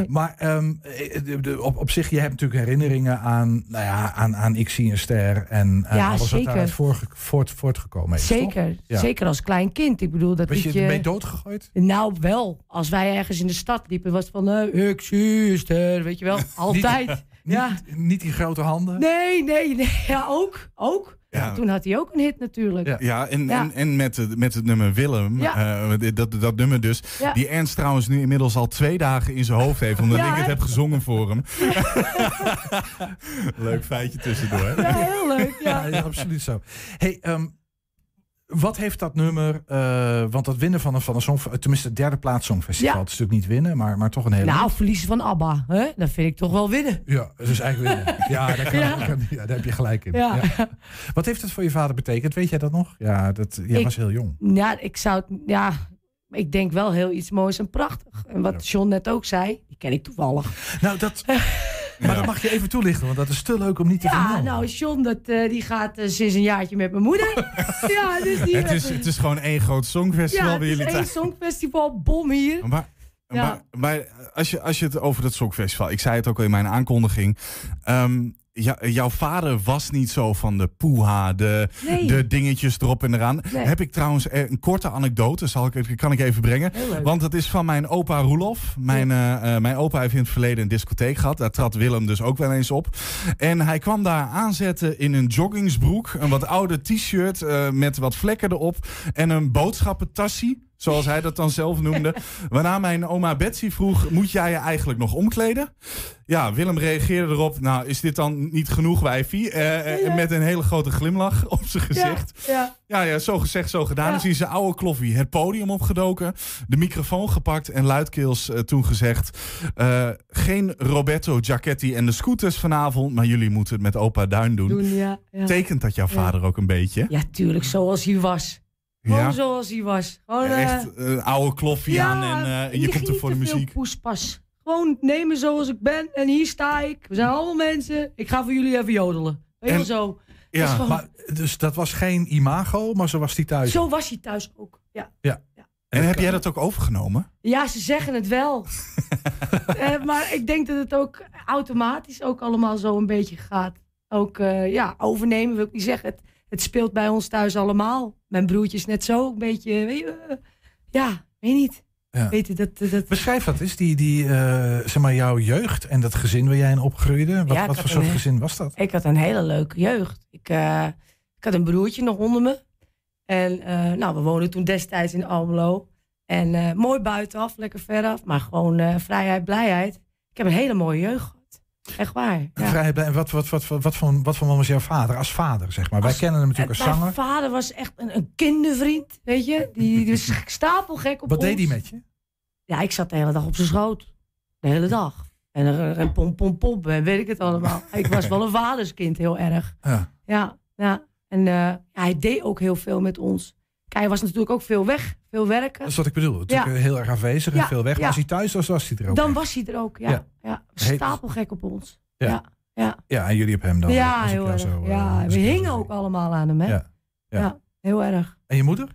Maar ehm, eh, de- de- op, op zich, je hebt natuurlijk herinneringen aan, nou ja, aan, aan Ik zie een ster en eh, Ja, alles wat daaruit voort, voortgekomen is. Zeker? Ja. zeker als klein kind. Ik bedoel, dat Was je ermee doodgegooid? Nou, wel. Als wij ergens in de stad liepen, was het van... eh, ik zie een ster, weet je wel. *laughs* Altijd. Niet, ja. niet die grote handen? Nee, nee, nee. Ja, ook. Ook. Ja. Toen had hij ook een hit natuurlijk. Ja, en, Ja. En, en met, het, met het nummer Willem, Ja. eh, dat, dat nummer dus, Ja. die Ernst trouwens nu inmiddels al twee dagen in zijn hoofd heeft, omdat Ja, ik het heb gezongen voor hem. *laughs* Leuk feitje tussendoor. Ja, heel leuk. Ja. Ja, absoluut zo. Hey, ehm, wat heeft dat nummer, eh, want dat winnen van een, van een song, tenminste het derde plaats songfestival, Ja. het is natuurlijk niet winnen, maar, maar toch een hele... Nou, verliezen van ABBA. Hè? Dat vind ik toch wel winnen. Ja, dus eigenlijk winnen. *laughs* Ja, daar, kan, Ja. daar kan- ja, daar heb je gelijk in. Ja. Wat heeft het voor je vader betekend? Weet jij dat nog? Ja, dat, jij Ik- was heel jong. Ja, ik zou het... Ja, ik denk wel heel iets moois en prachtig. En wat John net ook zei, die ken ik toevallig. Nou, dat... *laughs* Maar dat mag je even toelichten, want dat is te leuk om niet te Ja, vermelden. nou, John, dat, eh, die gaat eh, sinds een jaartje met mijn moeder. *laughs* ja, dus die Het is, het is gewoon één groot songfestival ja, bij het is jullie één songfestival, bom hier. Maar, Ja. maar, maar als, je, als je het over dat Songfestival... Ik zei het ook al in mijn aankondiging. ehm, ja, jouw vader was niet zo van de poeha, de, Nee. de dingetjes erop en eraan. Nee. Heb ik trouwens eh, een korte anekdote, zal ik, kan ik even brengen. Want dat is van mijn opa Roelof. Mijn, eh, eh, mijn opa heeft in het verleden een discotheek gehad. Daar trad Willem dus ook wel eens op. En hij kwam daar aanzetten in een joggingsbroek. Een wat oude t-shirt eh, met wat vlekken erop. En een boodschappentassie. Zoals hij dat dan zelf noemde. *laughs* Waarna mijn oma Betsy vroeg: Moet jij je eigenlijk nog omkleden? Ja, Willem reageerde erop. Nou, is dit dan niet genoeg, wijfie? Eh, eh, Met een hele grote glimlach *laughs* op zijn gezicht. Ja, Ja, ja, zo gezegd, zo gedaan. Dus in zijn oude kloffie het podium opgedoken. De microfoon gepakt en luidkeels eh, toen gezegd... geen Roberto Giacchetti en de scooters vanavond... maar jullie moeten het met opa Duin doen. doen. Tekent dat jouw vader ook een beetje? Ja, tuurlijk, zoals hij was. Gewoon Ja? zoals hij was. Gewoon, eh, Echt een oude kloffie aan en eh, en je komt er voor de niet te veel muziek. poespas. Gewoon nemen zoals ik ben en hier sta ik. We zijn allemaal mensen. Ik ga voor jullie even jodelen. Weet je wel En- zo. Ja, gewoon- maar, dus dat was geen imago, maar zo was hij thuis. Zo was hij thuis ook. Ja. Ja. En heb jij dat ook overgenomen? Ja, ze zeggen het wel. *laughs* Eh, maar ik denk dat het ook automatisch ook allemaal zo een beetje gaat. Ook eh, ja, overnemen wil ik niet zeggen. Het, het speelt bij ons thuis allemaal. Mijn broertje is net zo een beetje. Weet je, eh, ja, weet je niet. Ja. Weet je, dat, dat, dat, Beschrijf dat eens, die, die, eh, zeg maar jouw jeugd en dat gezin waar jij in opgroeide. Wat, Ja, wat voor soort een- gezin was dat? Ik had een hele leuke jeugd. Ik, eh, ik had een broertje nog onder me. En eh, nou, we woonden toen destijds in Almelo. En eh, mooi buitenaf, lekker veraf. Maar gewoon eh, vrijheid, blijheid. Ik heb een hele mooie jeugd gehad. Echt waar. Ja. Vrij, en wat, wat, wat, wat, wat, voor, wat voor man was jouw vader als vader, zeg maar? Wij kennen hem natuurlijk als Mijn zanger. vader was echt een, een kindervriend, weet je. Die, die was *laughs* stapelgek op Wat deed hij met je? Ja, ik zat de hele dag op zijn schoot. De hele dag. En, eh, en pom, pom, pom, en weet ik het allemaal. *laughs* ik was wel een vaderskind, heel erg. Ja. Ja, ja. En eh, hij deed ook heel veel met ons. Hij was natuurlijk ook veel weg, veel werken. Dat is wat ik bedoel. Ja. heel erg aanwezig en Ja, veel weg. Maar als hij thuis was, was hij er ook. Dan echt. was hij er ook, ja. Ja. Stapelgek op ons. Ja. Ja. Ja, en jullie op hem dan. ja heel erg. zo, eh, ja, als we hingen ook allemaal aan hem, hè? Ja. heel erg. En je moeder?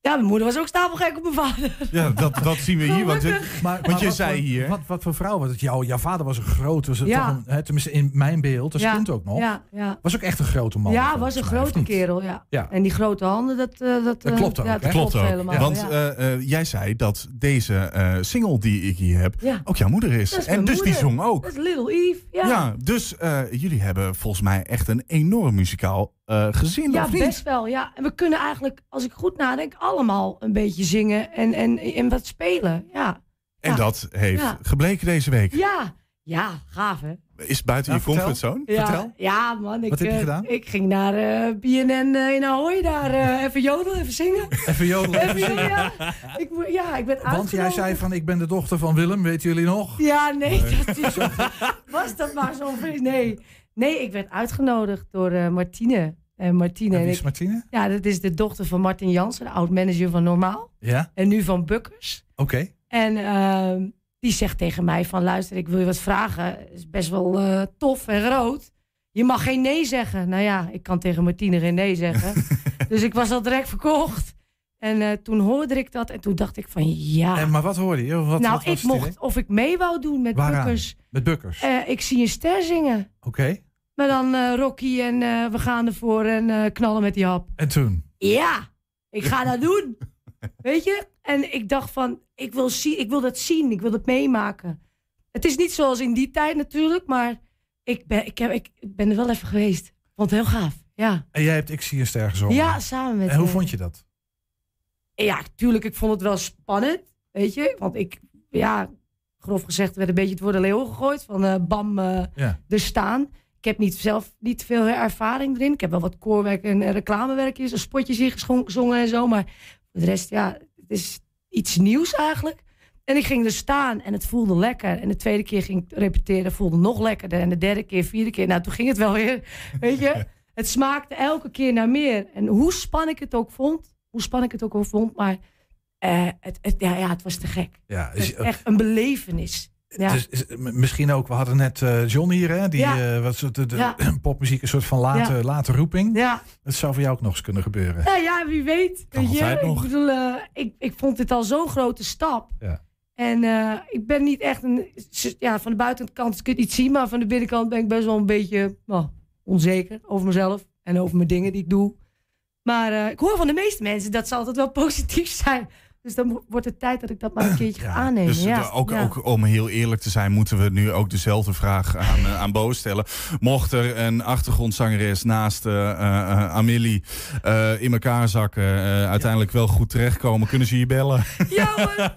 Ja, mijn moeder was ook stapelgek op mijn vader. Ja, dat, dat zien we hier. Want. Maar, want je wat zei voor- hier... Wat, wat voor vrouw was het? Jouw, jouw vader was een groot, was het Ja. toch een, hè, tenminste in mijn beeld, als Ja, kind ook nog. Ja, ja. Was ook echt een grote man. ja, was een mij, grote kerel, ja. Ja. En die grote handen, dat... eh, dat, Dat eh, klopt ook, Ja, dat Klopt klopt, ook. helemaal. Want eh, eh, jij zei dat deze eh, single die ik hier heb Ja. ook jouw moeder is. Dat is en dus die zong ook. Dat is Little Eve, ja. Ja, dus eh, jullie hebben volgens mij echt een enorm muzikaal eh, gezin, Ja, of niet? best wel. Ja. En we kunnen eigenlijk, als ik goed nadenk, allemaal een beetje zingen en, en, en wat spelen. Ja. En Ja. dat heeft Ja. gebleken deze week. Ja. Ja, gaaf hè? Is buiten Ja, je vertel. comfortzone? Ja, Vertel. ja man. Ik, Wat heb je eh, gedaan? Ik ging naar eh BNN in Ahoy, daar eh, even jodelen, even zingen. *laughs* Even jodelen. Even zingen, ja. Ik, ja, ik ben Want jij zei van, ik ben de dochter van Willem, weten jullie nog? Ja, nee, dat is, *laughs* was dat maar zo'n? Nee. Nee, ik werd uitgenodigd door eh, Martine. En Martine En wie is Martine? ja, dat is de dochter van Martin Jansen, de oud-manager van Normaal. Ja, En nu van Bukkers. oké. En ehm, die zegt tegen mij van, luister, ik wil je wat vragen. Het is best wel eh, tof en groot. Je mag geen nee zeggen. Nou ja, ik kan tegen Martine geen nee zeggen. *laughs* dus ik was al direct verkocht. En toen hoorde ik dat en toen dacht ik van, ja. En, maar wat hoorde je? Wat, nou, wat ik mocht, idee? of ik mee wou doen met Waaraan? Bukkers. Met Bukkers. Ik zie een ster zingen. Oké. Maar dan eh, Rocky en eh, we gaan ervoor en eh, knallen met die hap. En toen? Ja, ik ga dat doen. *laughs* Weet je? En ik dacht van, ik wil, zien, ik wil dat zien, ik wil dat meemaken. Het is niet zoals in die tijd natuurlijk, maar ik ben, ik heb, ik ben er wel even geweest. Vond het heel gaaf, ja. En jij hebt Ik zie een ster gezongen. Ja, samen met En hoe vond je dat? Ja, tuurlijk, ik vond het wel spannend, weet je. Want ik, ja, grof gezegd, werd een beetje het voor de leeuw gegooid. Van bam, Ja. er staan. Ik heb niet zelf niet veel ervaring erin. Ik heb wel wat koorwerk en reclamewerkjes en spotjes hier gezongen en zo. Maar voor de rest, ja, het is iets nieuws eigenlijk. En ik ging er staan en het voelde lekker. En de tweede keer ging ik repeteren, voelde nog lekkerder. En de derde keer, vierde keer, nou toen ging het wel weer. *laughs* Weet je, het smaakte elke keer naar meer. En hoe spannend ik het ook vond, hoe spannend ik het ook vond, maar eh, het, het, ja, ja, het was te gek. Ja, Het is, is echt een belevenis. Ja. Dus, misschien ook, we hadden net eh, John hier, hè, die Ja. eh, wat soort de, de Ja. *clears throat* popmuziek een soort van late, Ja. late roeping. Ja. Dat zou voor jou ook nog eens kunnen gebeuren. Nou ja, wie weet. Kan weet je? altijd nog. Ik bedoel, eh, ik, ik vond dit al zo'n grote stap. Ja. En eh, ik ben niet echt een... Ja, van de buitenkant kun je het niet zien, maar van de binnenkant ben ik best wel een beetje nou, onzeker over mezelf. En over mijn dingen die ik doe. Maar eh, ik hoor van de meeste mensen dat ze altijd wel positief *laughs* zijn. Dus dan wordt het tijd dat ik dat maar een *clears throat* keertje ga aannemen. Dus ja. de- ook, ja. ook om heel eerlijk te zijn, moeten we nu ook dezelfde vraag aan, eh, aan Bo stellen. Mocht er een achtergrondzangeres naast eh, eh, Amelie eh, in elkaar zakken, eh, uiteindelijk wel goed terechtkomen, kunnen ze je bellen? Ja hoor.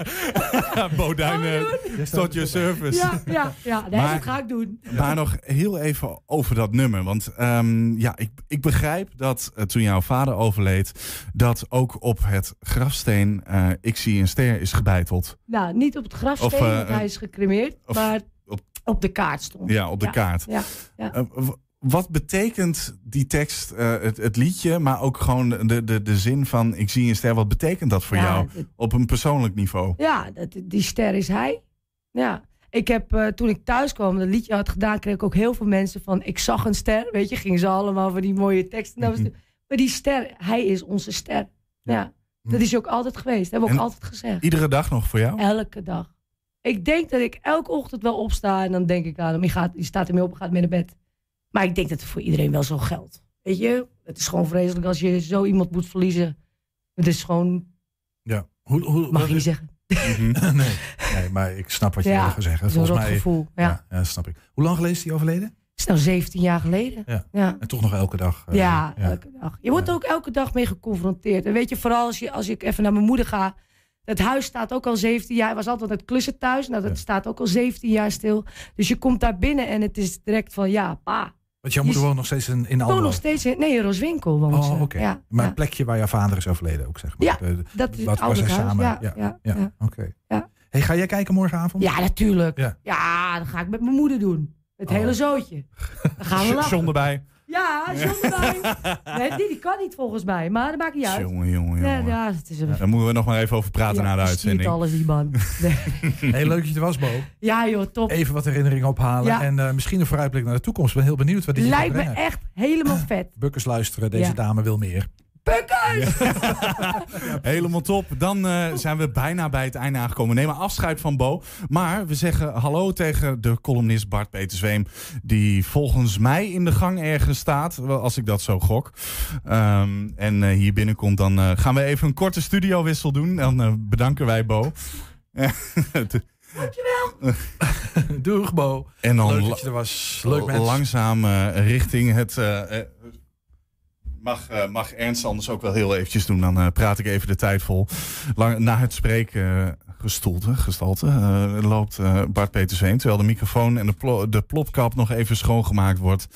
*laughs* Bo Duinen, tot je service. Ja, ja, ja. Nee, Maar- dat ga ik doen. Maar nog heel even over dat nummer. Want ehm, ja, ik, ik begrijp dat toen jouw vader overleed, dat ook op het grafsteen eh, Ik zie een ster is gebeiteld. Nou, niet op het grafsteen, Of, eh, want hij is gecremeerd. of maar op- op, de kaart stond. Ja, op de kaart. Ja, ja. Eh, wat betekent die tekst, eh, het, het liedje, maar ook gewoon de, de, de zin van Ik zie een ster, wat betekent dat voor jou het- op een persoonlijk niveau? Ja, dat, die ster is hij. Ja. Ik heb, toen ik thuis kwam, dat liedje had gedaan, kreeg ik ook heel veel mensen van, ik zag een ster, weet je, gingen ze allemaal van die mooie teksten. *laughs* Maar die ster, hij is onze ster. Ja, dat is ook altijd geweest, dat hebben we ook altijd gezegd. Iedere dag nog voor jou? Elke dag. Ik denk dat ik elke ochtend wel opsta en dan denk ik aan hem, die, gaat, die staat ermee op en gaat mee naar bed. Maar ik denk dat het voor iedereen wel zo geldt. Weet je, het is gewoon vreselijk als je zo iemand moet verliezen. Het is gewoon, Ja. Hoe, hoe, mag je niet zeggen. *laughs* nee. nee, maar ik snap wat je Ja, wil zeggen. Volgens mij, gevoel, ja. ja, snap ik. Hoe lang geleden is hij overleden? Is nou 17 jaar geleden. Ja. Ja. En toch nog elke dag. eh, Ja, elke dag. Je wordt er ook elke dag mee geconfronteerd. En weet je, vooral als, je, als ik even naar mijn moeder ga. Het huis staat ook al 17 jaar. Hij was altijd het klussen thuis. Nou, dat staat ook al 17 jaar stil. Dus je komt daar binnen en het is direct van ja, pa. Want jouw moeder woont nog steeds in, in Almelo? nog steeds in. Nee, in Roswinkel woont. Oh, oké. Ja, maar ja. het plekje waar jouw vader is overleden ook, zeg maar. Ja, De- de- dat is het was hij ouderlijk samen? huis. Ja, ja, ja. oké. Ja. Hey, ga jij kijken morgenavond? Ja, natuurlijk. Ja. Ja, dat ga ik met mijn moeder doen. Het Oh. hele zootje. Dan gaan we lachen. John erbij. Ja, John erbij. *laughs* Nee, die, die kan niet volgens mij, maar dat maakt niet uit. Jongen, jongen, Ja, jongen. ja, het is een... Daar moeten we nog maar even over praten Ja, na de uitzending. stiert alles, die man. *laughs* Nee. Heel leuk dat je er was, Bo. Ja, joh, top. Even wat herinneringen ophalen. Ja. En eh, misschien een vooruitblik naar de toekomst. Ik ben heel benieuwd wat die gaat Lijkt me echt helemaal vet. Bukkers luisteren, deze Ja. dame wil meer. Bukkers! *laughs* Helemaal top. Dan eh, zijn we bijna bij het einde aangekomen. We nemen afscheid van Bo. Maar we zeggen hallo tegen de columnist Bart Petersweem. Die volgens mij in de gang ergens staat. wel, Als ik dat zo gok. Ehm, en eh, hier binnenkomt. Dan eh, gaan we even een korte studiowissel doen. Dan bedanken wij Bo. *laughs* Dankjewel. *laughs* Doeg, Bo. En dan Leuk la- dat je er was. Leuk mens. langzaam richting het. Mag, eh, mag Ernst anders ook wel heel eventjes doen. Dan eh, praat ik even de tijd vol. Lang, na het spreken. gestoelte, gestalte, eh, loopt eh, Bart Petersveen. Terwijl de microfoon en de, plo- de plopkap nog even schoongemaakt wordt.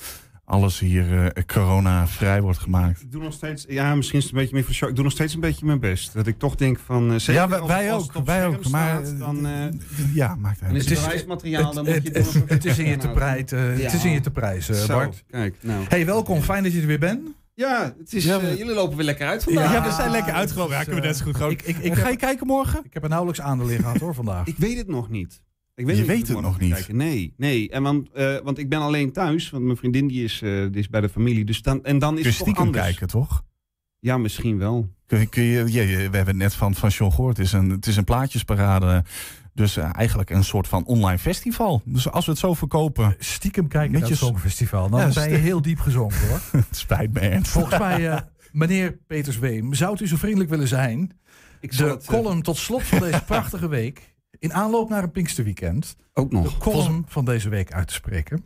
Alles hier eh, corona-vrij wordt gemaakt. Ik doe nog steeds, ja, misschien is het een beetje meer voor show. Ik doe nog steeds een beetje mijn best. Dat ik toch denk van. eh, Ja, wij- als- wij als ook, het op wij ook, maar, staat, dan, eh, ja, maakt is het bewijsmateriaal. Dan moet je het, het, het is in je het te eh, Ja. het is in je te prijs, eh, Zo, Bart. Kijk, nou. Hey, welkom. Fijn dat je er weer bent. Ja, het is, Ja, eh, jullie lopen weer lekker uit Ja, vandaag. we zijn lekker uitgelopen. Ja, Dus, kunnen we net zo goed gewoon. Ik, ik, ik ga heb- je kijken morgen? Ik heb er nauwelijks aandelen gehad hoor vandaag. Ik weet het nog niet. Ik Je niet of weet het nog niet? kijken. Nee, nee. En want, eh, want ik ben alleen thuis. Want mijn vriendin die is, eh, die is bij de familie. Dus dan, en dan is Kun je het toch anders. kijken, toch? Ja, misschien wel. Kun je, kun je, je- je- we hebben het net van, van John gehoord. Het is een, het is een plaatjesparade. Dus eh, eigenlijk een soort van online festival. Dus als we het zo verkopen. Stiekem kijken naar het Songfestival. Dan Ja, ben je heel diep gezonken hoor. *laughs* het spijt me. Volgens mij, eh, meneer Peters Weem, zou u zo vriendelijk willen zijn... Ik zal de het, eh, column tot slot van deze prachtige week... in aanloop naar een Pinksterweekend... Ook nog. de column van deze week uit te spreken.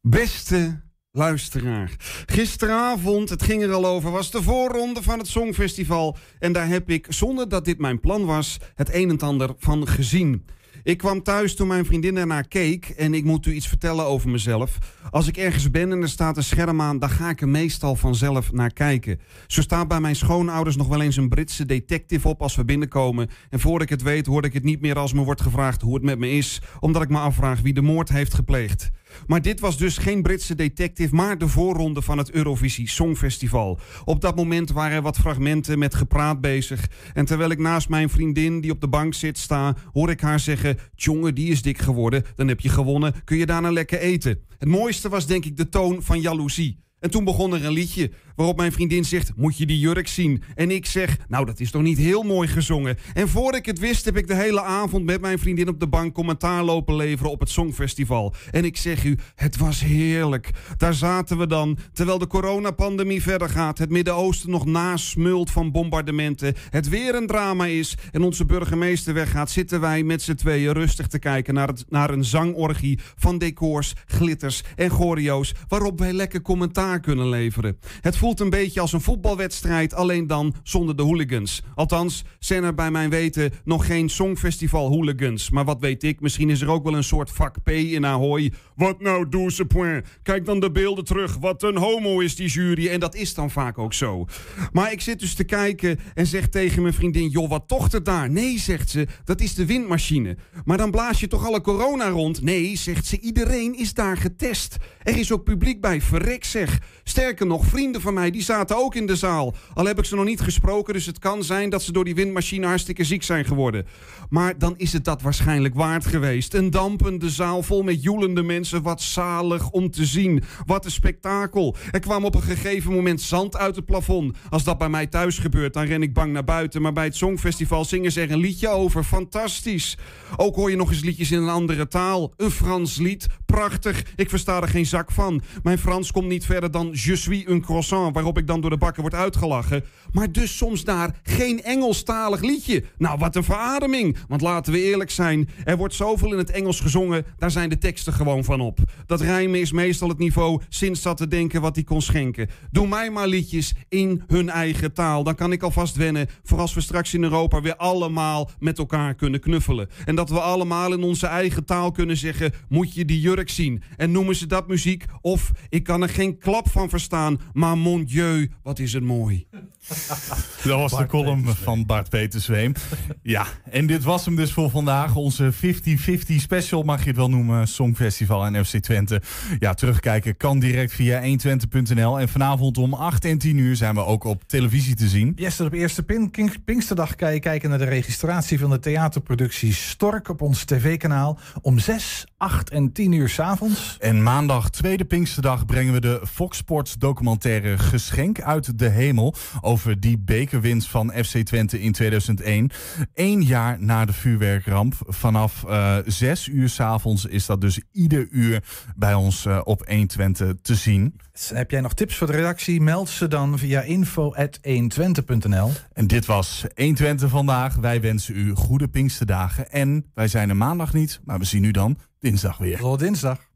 Beste luisteraar. Gisteravond, het ging er al over, was de voorronde van het Songfestival. En daar heb ik, zonder dat dit mijn plan was, het een en ander van gezien. Ik kwam thuis toen mijn vriendin ernaar keek en ik moet u iets vertellen over mezelf. Als ik ergens ben en er staat een scherm aan, dan ga ik er meestal vanzelf naar kijken. Zo staat bij mijn schoonouders nog wel eens een Britse detective op als we binnenkomen. En voor ik het weet hoor ik het niet meer als me wordt gevraagd hoe het met me is, omdat ik me afvraag wie de moord heeft gepleegd. Maar dit was dus geen Britse detective, maar de voorronde van het Eurovisie Songfestival. Op dat moment waren er wat fragmenten met gepraat bezig. En terwijl ik naast mijn vriendin die op de bank zit sta, hoor ik haar zeggen: Jongen, die is dik geworden, dan heb je gewonnen, kun je daarna lekker eten. Het mooiste was denk ik de toon van jaloezie. En toen begon er een liedje waarop mijn vriendin zegt: Moet je die jurk zien? En ik zeg: Nou, dat is toch niet heel mooi gezongen. En voor ik het wist, heb ik de hele avond met mijn vriendin op de bank commentaar lopen leveren op het Songfestival. En ik zeg u: Het was heerlijk. Daar zaten we dan, terwijl de coronapandemie verder gaat, het Midden-Oosten nog nasmult van bombardementen, het weer een drama is en onze burgemeester weggaat, zitten wij met z'n tweeën rustig te kijken naar, het, naar een zangorgie van decors, glitters en choreo's, waarop wij lekker commentaar kunnen leveren. Het voelt een beetje als een voetbalwedstrijd, alleen dan zonder de hooligans. Althans, zijn er bij mijn weten nog geen Songfestival hooligans. Maar wat weet ik, misschien is er ook wel een soort vak P in Ahoy. Wat nou, douze point. Kijk dan de beelden terug. Wat een homo is die jury. En dat is dan vaak ook zo. Maar ik zit dus te kijken en zeg tegen mijn vriendin... joh, wat tocht er daar? Nee, zegt ze, dat is de windmachine. Maar dan blaas je toch alle corona rond? Nee, zegt ze, iedereen is daar getest. Er is ook publiek bij, verrek zeg. Sterker nog, vrienden van mij, die zaten ook in de zaal. Al heb ik ze nog niet gesproken, dus het kan zijn... dat ze door die windmachine hartstikke ziek zijn geworden. Maar dan is het dat waarschijnlijk waard geweest. Een dampende zaal vol met joelende mensen. Wat zalig om te zien. Wat een spektakel. Er kwam op een gegeven moment zand uit het plafond. Als dat bij mij thuis gebeurt, dan ren ik bang naar buiten. Maar bij het Songfestival zingen ze er een liedje over. Fantastisch. Ook hoor je nog eens liedjes in een andere taal. Een Frans lied. Prachtig. Ik versta er geen zak van. Mijn Frans komt niet verder dan Je suis un croissant. Waarop ik dan door de bakken word uitgelachen. Maar dus soms daar geen Engelstalig liedje. Nou, wat een verademing. Want laten we eerlijk zijn. Er wordt zoveel in het Engels gezongen. Daar zijn de teksten gewoon van op. Dat rijmen is meestal het niveau sinds zat te denken wat hij kon schenken. Doe mij maar liedjes in hun eigen taal. Dan kan ik alvast wennen voor als we straks in Europa weer allemaal met elkaar kunnen knuffelen. En dat we allemaal in onze eigen taal kunnen zeggen: Moet je die jurk zien? En noemen ze dat muziek? Of ik kan er geen klap klap van verstaan. Maar mon dieu, wat is het mooi. *laughs* Dat was de column van Bart Petersweem. Ja, en dit was hem dus voor vandaag. Onze 50-50 special mag je het wel noemen. Songfestival en FC Twente. Ja, terugkijken kan direct via 120.nl. En vanavond om 8 en 10 uur zijn we ook op televisie te zien. Yes, op eerste pin King- Pinksterdag kan je kijken naar de registratie van de theaterproductie Stork op ons tv-kanaal. Om 6, 8 en 10 uur s'avonds. En maandag, tweede Pinksterdag, brengen we de Fox Sports documentaire Geschenk uit de Hemel. Over die bekerwinst van FC Twente in 2001. Eén jaar na de vuurwerkramp. Vanaf eh 6 uur s'avonds is dat dus ieder uur bij ons eh, op 120 te zien. Heb jij nog tips voor de redactie? Meld ze dan via info.120.nl. En dit was 120 vandaag. Wij wensen u goede Pinksterdagen. En wij zijn er maandag niet, maar we zien u dan dinsdag weer. Tot dinsdag.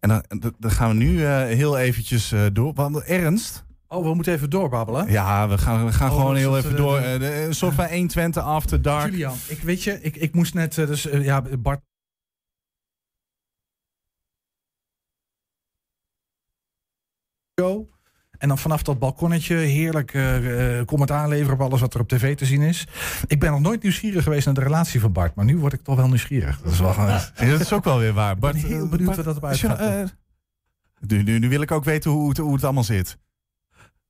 En dan, dan- gaan we nu eh, heel eventjes eh, door. Want Ernst? Oh, we moeten even doorbabbelen. Ja, we gaan, we gaan Oh, gewoon heel even het, door. eh, Eh, de- een soort van 120 after dark. Julian, ik weet je, ik, ik moest net, eh, dus eh, ja, Bart. Go. En dan vanaf dat balkonnetje heerlijk eh, eh, commentaar leveren op alles wat er op tv te zien is. Ik ben nog nooit nieuwsgierig geweest naar de relatie van Bart, maar nu word ik toch wel nieuwsgierig. Dat is wel gewoon- Ja, dat is ook wel weer waar. Bart, Ik ben heel eh, benieuwd Bart, waar dat uitgaat. eh, nu, nu, nu wil ik ook weten hoe het, hoe het allemaal zit.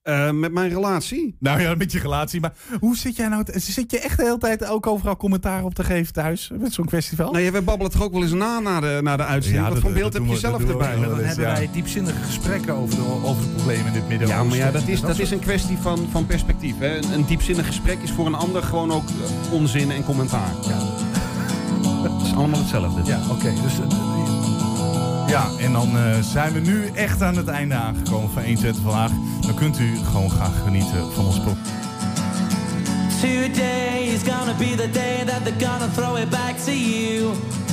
Eh, met mijn relatie? Nou ja, met je relatie. Maar hoe zit jij nou? Zit je echt de hele tijd ook overal commentaar op te geven thuis met zo'n festival? Nou, ja, wij babbelen toch ook wel eens na na de, na de uitzending. Ja, Wat dat- voor beeld dat heb je we- zelf we erbij? Dan hebben ja. wij diepzinnige gesprekken over de, over de problemen in dit midden. Ja, maar ja, dat is, dat is een kwestie van, van perspectief. Hè. Een, een diepzinnig gesprek is voor een ander gewoon ook eh, onzin en commentaar. Ja. Het is allemaal hetzelfde. Ja, oké. dus, eh, Ja, en dan eh, zijn we nu echt aan het einde aangekomen van 120 vandaag. Dan kunt u gewoon graag genieten van ons you.